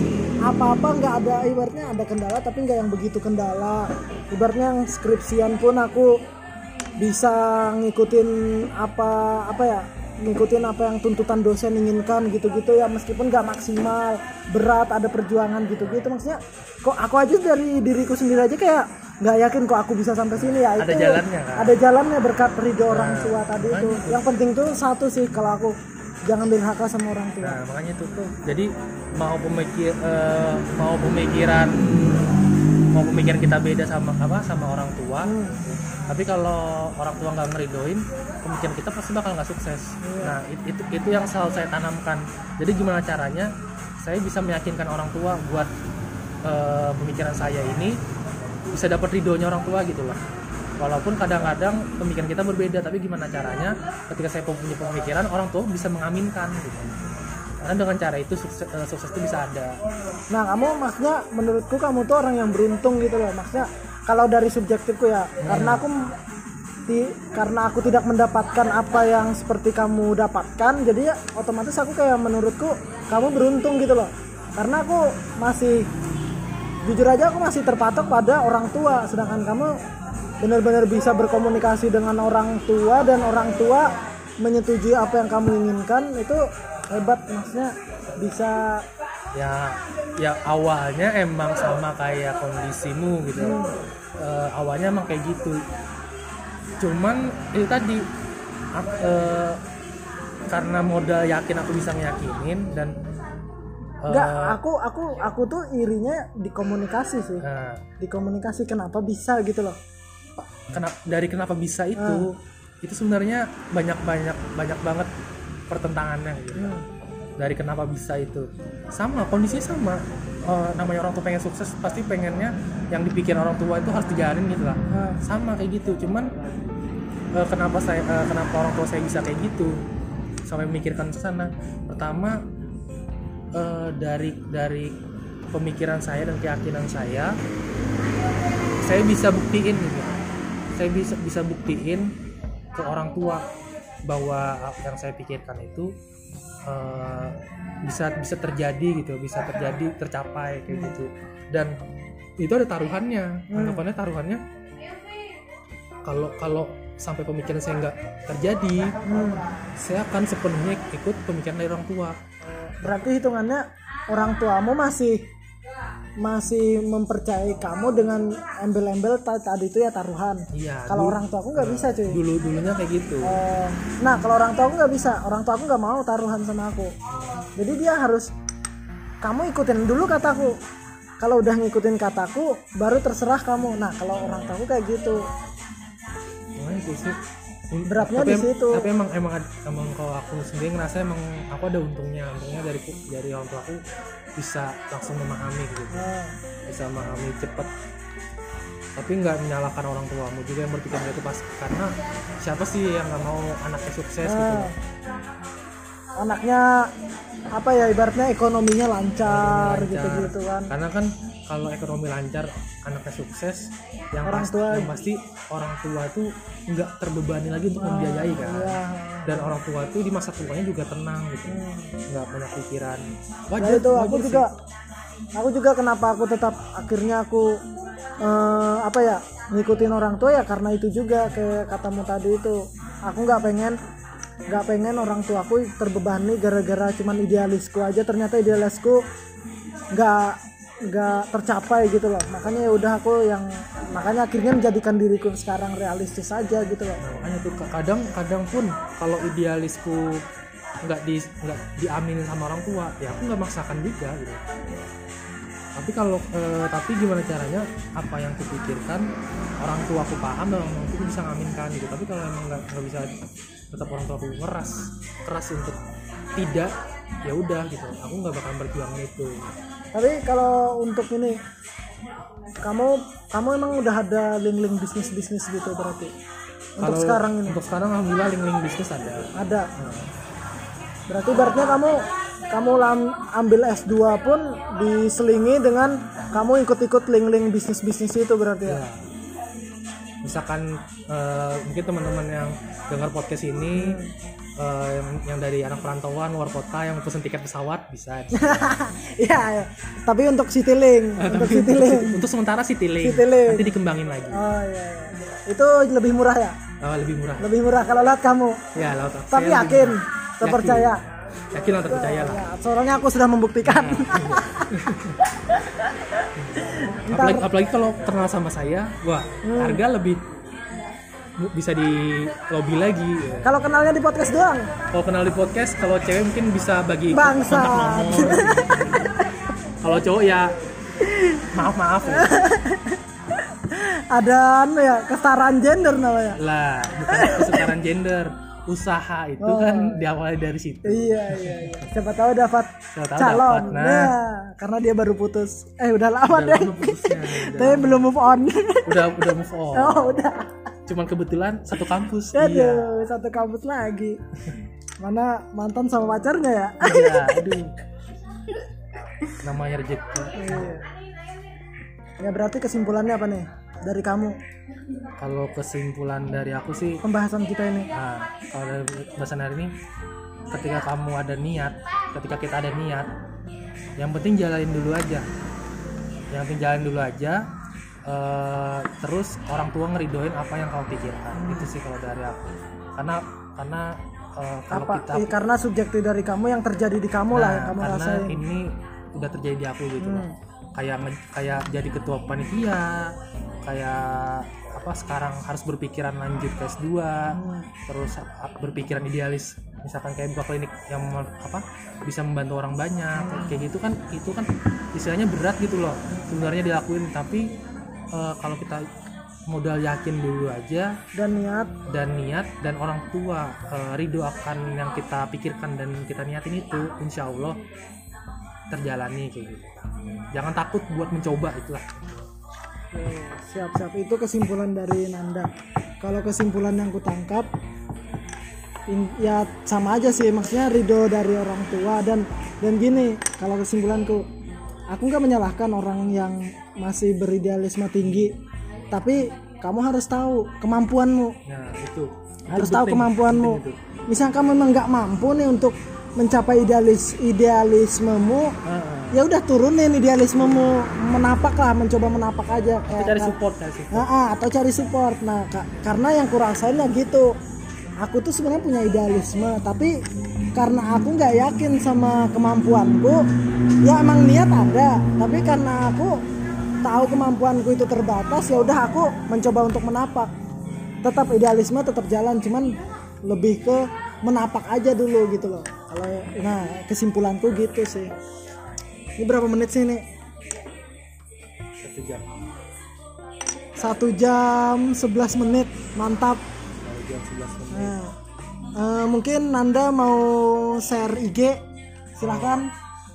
apa-apa nggak ada ibaratnya ada kendala tapi nggak yang begitu kendala. Ibaratnya yang skripsian pun aku bisa ngikutin apa apa ya ngikutin apa yang tuntutan dosen inginkan gitu-gitu ya meskipun nggak maksimal berat ada perjuangan gitu-gitu. Maksudnya kok aku aja dari diriku sendiri aja kayak nggak yakin kok aku bisa sampai sini ya. Ada itu jalannya, kan? ada jalannya berkat ridho orang Nah, tua tadi itu. yang penting tuh satu sih kalau aku jangan durhaka sama orang tua. Nah makanya itu. Tuh jadi mau pemikir eh, mau pemikiran mau pemikiran kita beda sama apa sama orang tua. Hmm. tapi kalau orang tua nggak ngeridoin pemikiran kita pasti bakal nggak sukses. Nah it- itu itu yang selalu saya tanamkan. Jadi gimana caranya? Saya bisa meyakinkan orang tua buat eh, pemikiran saya ini bisa dapat ridhonya orang tua gitu loh walaupun kadang-kadang pemikiran kita berbeda tapi gimana caranya ketika saya punya pemikiran orang tua bisa mengaminkan gitu. Karena dengan cara itu sukses, eh, sukses itu bisa ada. Nah kamu maksudnya menurutku kamu tuh orang yang beruntung gitu loh. Maksudnya kalau dari subjektifku ya karena aku ti- karena aku tidak mendapatkan apa yang seperti kamu dapatkan jadi ya otomatis aku kayak menurutku kamu beruntung gitu loh. Karena aku masih jujur aja aku masih terpatok pada orang tua sedangkan kamu benar-benar bisa berkomunikasi dengan orang tua dan orang tua menyetujui apa yang kamu inginkan itu hebat maksudnya bisa ya ya awalnya emang sama kayak kondisimu gitu. Eh, awalnya emang kayak gitu. Cuman itu tadi eh, karena modal yakin aku bisa ngeyakinin dan eh, enggak aku aku aku tuh irinya di komunikasi sih. Nah, di komunikasi kenapa bisa gitu loh kenapa dari kenapa bisa itu itu sebenarnya banyak banyak banyak banget pertentangannya gitu. Hmm. dari kenapa bisa itu. Sama kondisinya sama. Eh, namanya orang tua pengen sukses pasti pengennya yang dipikir orang tua itu harus dijalanin gitu lah. Nah, sama kayak gitu cuman eh, kenapa saya eh, kenapa orang tua saya bisa kayak gitu? Sampai memikirkan ke sana. Pertama eh, dari dari pemikiran saya dan keyakinan saya saya bisa buktiin gitu saya bisa bisa buktiin ke orang tua bahwa yang saya pikirkan itu eh, bisa bisa terjadi gitu bisa terjadi tercapai kayak gitu. Dan itu ada taruhannya anggapannya taruhannya kalau kalau sampai pemikiran saya nggak terjadi hmm. saya akan sepenuhnya ikut pemikiran dari orang tua. Berarti hitungannya orang tuamu masih masih mempercayai kamu dengan embel-embel ta- tadi itu ya taruhan. Iya kalau orang tua aku nggak bisa cuy. dulu dulunya kayak gitu. Oh, nah kalau orang tua aku nggak bisa. Orang tua aku nggak mau taruhan sama aku. Jadi dia harus kamu ikutin dulu kataku. Kalau udah ngikutin kataku baru terserah kamu. Nah kalau orang tua aku kayak gitu. Nah, itu sih. Beratnya tapi, di situ. Tapi emang emang emang kalau aku sendiri ngerasa emang aku ada untungnya, untungnya dari dari orang tua aku bisa langsung memahami gitu, Nah, bisa memahami cepet. Tapi nggak menyalahkan orang tuamu juga yang berpikir gitu pas karena siapa sih yang nggak mau anaknya sukses gitu. Nah. anaknya apa ya ibaratnya ekonominya lancar Lancar. gitu-gitu kan Karena kan kalau ekonomi lancar, anaknya sukses, yang Orang pasti, tua- yang pasti orang tua tuh nggak terbebani lagi untuk membiayai kan. Iya. Dan orang tua tuh di masa tuanya juga tenang gitu, nggak banyak pikiran. Nah Wajar itu aku wajar sih. juga aku juga kenapa aku tetap akhirnya aku eh, apa ya ngikutin orang tua ya karena itu juga kayak katamu tadi itu aku nggak pengen nggak pengen orang tuaku terbebani gara-gara cuman idealisku aja. Ternyata idealisku nggak nggak tercapai gitu loh. Makanya ya udah aku yang makanya akhirnya menjadikan diriku sekarang realistis aja gitu loh. Makanya tuh ka- kadang kadang pun kalau idealisku nggak di nggak diaminin sama orang tua ya aku nggak maksakan juga gitu. Tapi kalau eh, tapi gimana caranya? Apa yang kupikirkan orang tua aku paham dan orang tua bisa ngaminkan gitu. Tapi kalau emang nggak bisa tetap orang tua aku keras keras untuk tidak ya udah gitu. Aku nggak bakal berjuang itu. Tapi kalau untuk ini kamu kamu emang udah ada link-link bisnis bisnis gitu berarti? Untuk Kalau sekarang ini? untuk sekarang alhamdulillah link-link bisnis ada. Ada? Berarti ibaratnya kamu kamu ambil S2 pun diselingi dengan kamu ikut-ikut link-link bisnis-bisnis itu berarti ya? Ya. Misalkan eh, mungkin teman-teman yang dengar podcast ini eh, yang, yang dari anak perantauan luar kota yang pesen tiket pesawat bisa. Iya, ya. tapi untuk Citylink untuk Tapi Citylink untuk sementara Citylink. Citylink. Nanti dikembangin lagi. oh iya, iya. itu lebih murah ya Oh, lebih murah. lebih murah kalau lihat kamu Ya, laut. tapi saya yakin terpercaya Yakin, yakin lah terpercaya lah. ya, soalnya aku sudah membuktikan Apalagi, apalagi kalau kenal sama saya, wah Hmm. harga lebih bisa di lobby lagi. ya. kalau kenalnya di podcast doang Kalau kenal di podcast, kalau cewek mungkin bisa bagi kontak nomor. kalau cowok ya maaf maaf ya. ada anu ya kesetaraan gender namanya lah bukan kesetaraan gender usaha itu Oh. kan diawali dari situ. Iya iya iya. Siapa tahu dapat Siapa tahu calon. dapat, nah. nah. karena dia baru putus. Eh udah lama Udah deh. lama putusnya, udah tapi belum move on. Udah udah move on. Oh udah. Cuman kebetulan satu kampus aduh iya. satu kampus lagi. Mana mantan sama pacarnya ya? Iya aduh. Namanya rezeki. Iya. ya berarti kesimpulannya apa nih dari kamu kalau kesimpulan dari aku sih pembahasan kita ini Nah, kalau dari bahasan hari ini, ketika kamu ada niat, ketika kita ada niat, yang penting jalanin dulu aja. Yang penting jalan dulu aja. eh, terus orang tua ngeridoin apa yang kamu pikirkan. Itu sih kalau dari aku. Karena karena eh, kalau apa kita eh, karena subjektif dari kamu yang terjadi di kamu lah yang Nah, kamu karena rasain ini udah terjadi di aku gitu loh. Hmm. Kayak kayak jadi ketua panitia, kayak apa sekarang harus berpikiran lanjut ke S2, Hmm. terus berpikiran idealis misalkan kayak buka klinik yang apa bisa membantu orang banyak kayak gitu kan itu kan istilahnya berat gitu loh sebenarnya dilakuin tapi eh, kalau kita modal yakin dulu aja dan niat. dan niat dan orang tua eh, ridho akan yang kita pikirkan dan kita niatin itu insya Allah terjalani kayak gitu. Jangan takut buat mencoba itulah Oke, siap-siap. Itu kesimpulan dari Nanda. Kalau kesimpulan yang kutangkap in- ya sama aja sih. Maksudnya ridho dari orang tua dan dan gini kalau kesimpulanku aku nggak menyalahkan orang yang masih beridealisme tinggi tapi kamu harus tahu kemampuanmu. Nah itu. Harus Itu tahu penting, kemampuanmu. penting itu. misalkan memang nggak mampu nih untuk mencapai idealis idealismemu Heeh. ya udah turunin idealismemu. Menapak lah mencoba menapak aja kayak cari support cari support. Nah, ah, atau cari support. Nah ka- karena yang kurasain ya gitu. Aku tuh sebenarnya punya idealisme tapi karena aku nggak yakin sama kemampuanku ya emang niat ada. Tapi karena aku tahu kemampuanku itu terbatas ya udah aku mencoba untuk menapak. Tetap idealisme tetap jalan cuman lebih ke menapak aja dulu gitu loh kalau nah kesimpulanku gitu sih. Ini berapa menit sih nih satu jam. Satu jam 11 menit. Mantap. Satu jam 11 menit. Nah, eh, mungkin Nanda mau share IG silahkan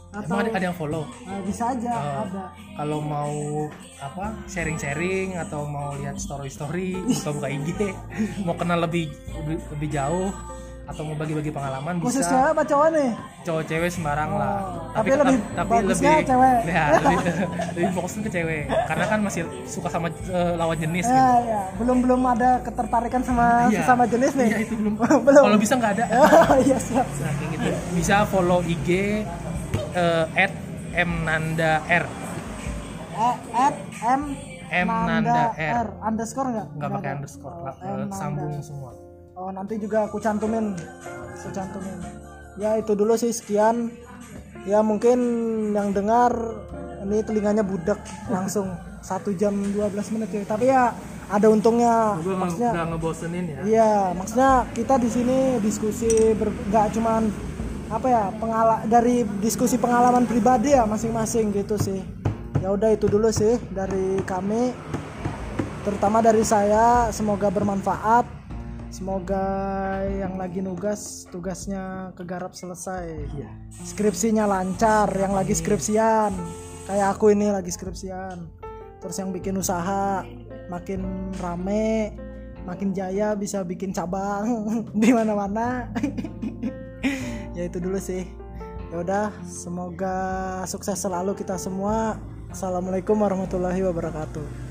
atau Emang ada, ada yang follow? Eh, bisa aja Oh. ada. kalau mau apa sharing-sharing atau mau lihat story-story buka-buka IG mau kenal lebih lebih, lebih jauh atau mau bagi-bagi pengalaman khusus bisa cewek apa cowok nih? Cowok cewek sembarang lah. Oh, tapi lebih tapi lebih cewek. ya, lebih, lebih fokusin ke cewek. Karena kan masih suka sama eh, lawan jenis ya gitu. ya. Belum belum ada ketertarikan sama Iya. sesama jenis nih. Iya, itu belum. Belum. Kalau bisa nggak ada. Oh, iya siap. Nah, kayak gitu. Bisa follow IG eh, at mnanda r. Eh, at M M Nanda R. underscore nggak? Nggak pakai underscore Oh, M sambung semua Oh nanti juga aku cantumin, aku cantumin. Ya itu dulu sih sekian. Ya mungkin yang dengar ini telinganya budak langsung satu jam 12 menit ya. Tapi ya ada untungnya. gue Maksudnya nggak ngebosenin ya Iya, maksudnya kita di sini diskusi nggak cuman apa ya pengala dari diskusi pengalaman pribadi ya masing-masing gitu sih. Ya udah itu dulu sih dari kami, terutama dari saya. Semoga bermanfaat. Semoga yang lagi nugas tugasnya kegarap selesai. Iya. Skripsinya lancar, yang lagi skripsian. Kayak aku ini lagi skripsian. Terus yang bikin usaha makin rame, makin jaya bisa bikin cabang di mana-mana. ya itu dulu sih. Ya udah, semoga sukses selalu kita semua. Assalamualaikum warahmatullahi wabarakatuh.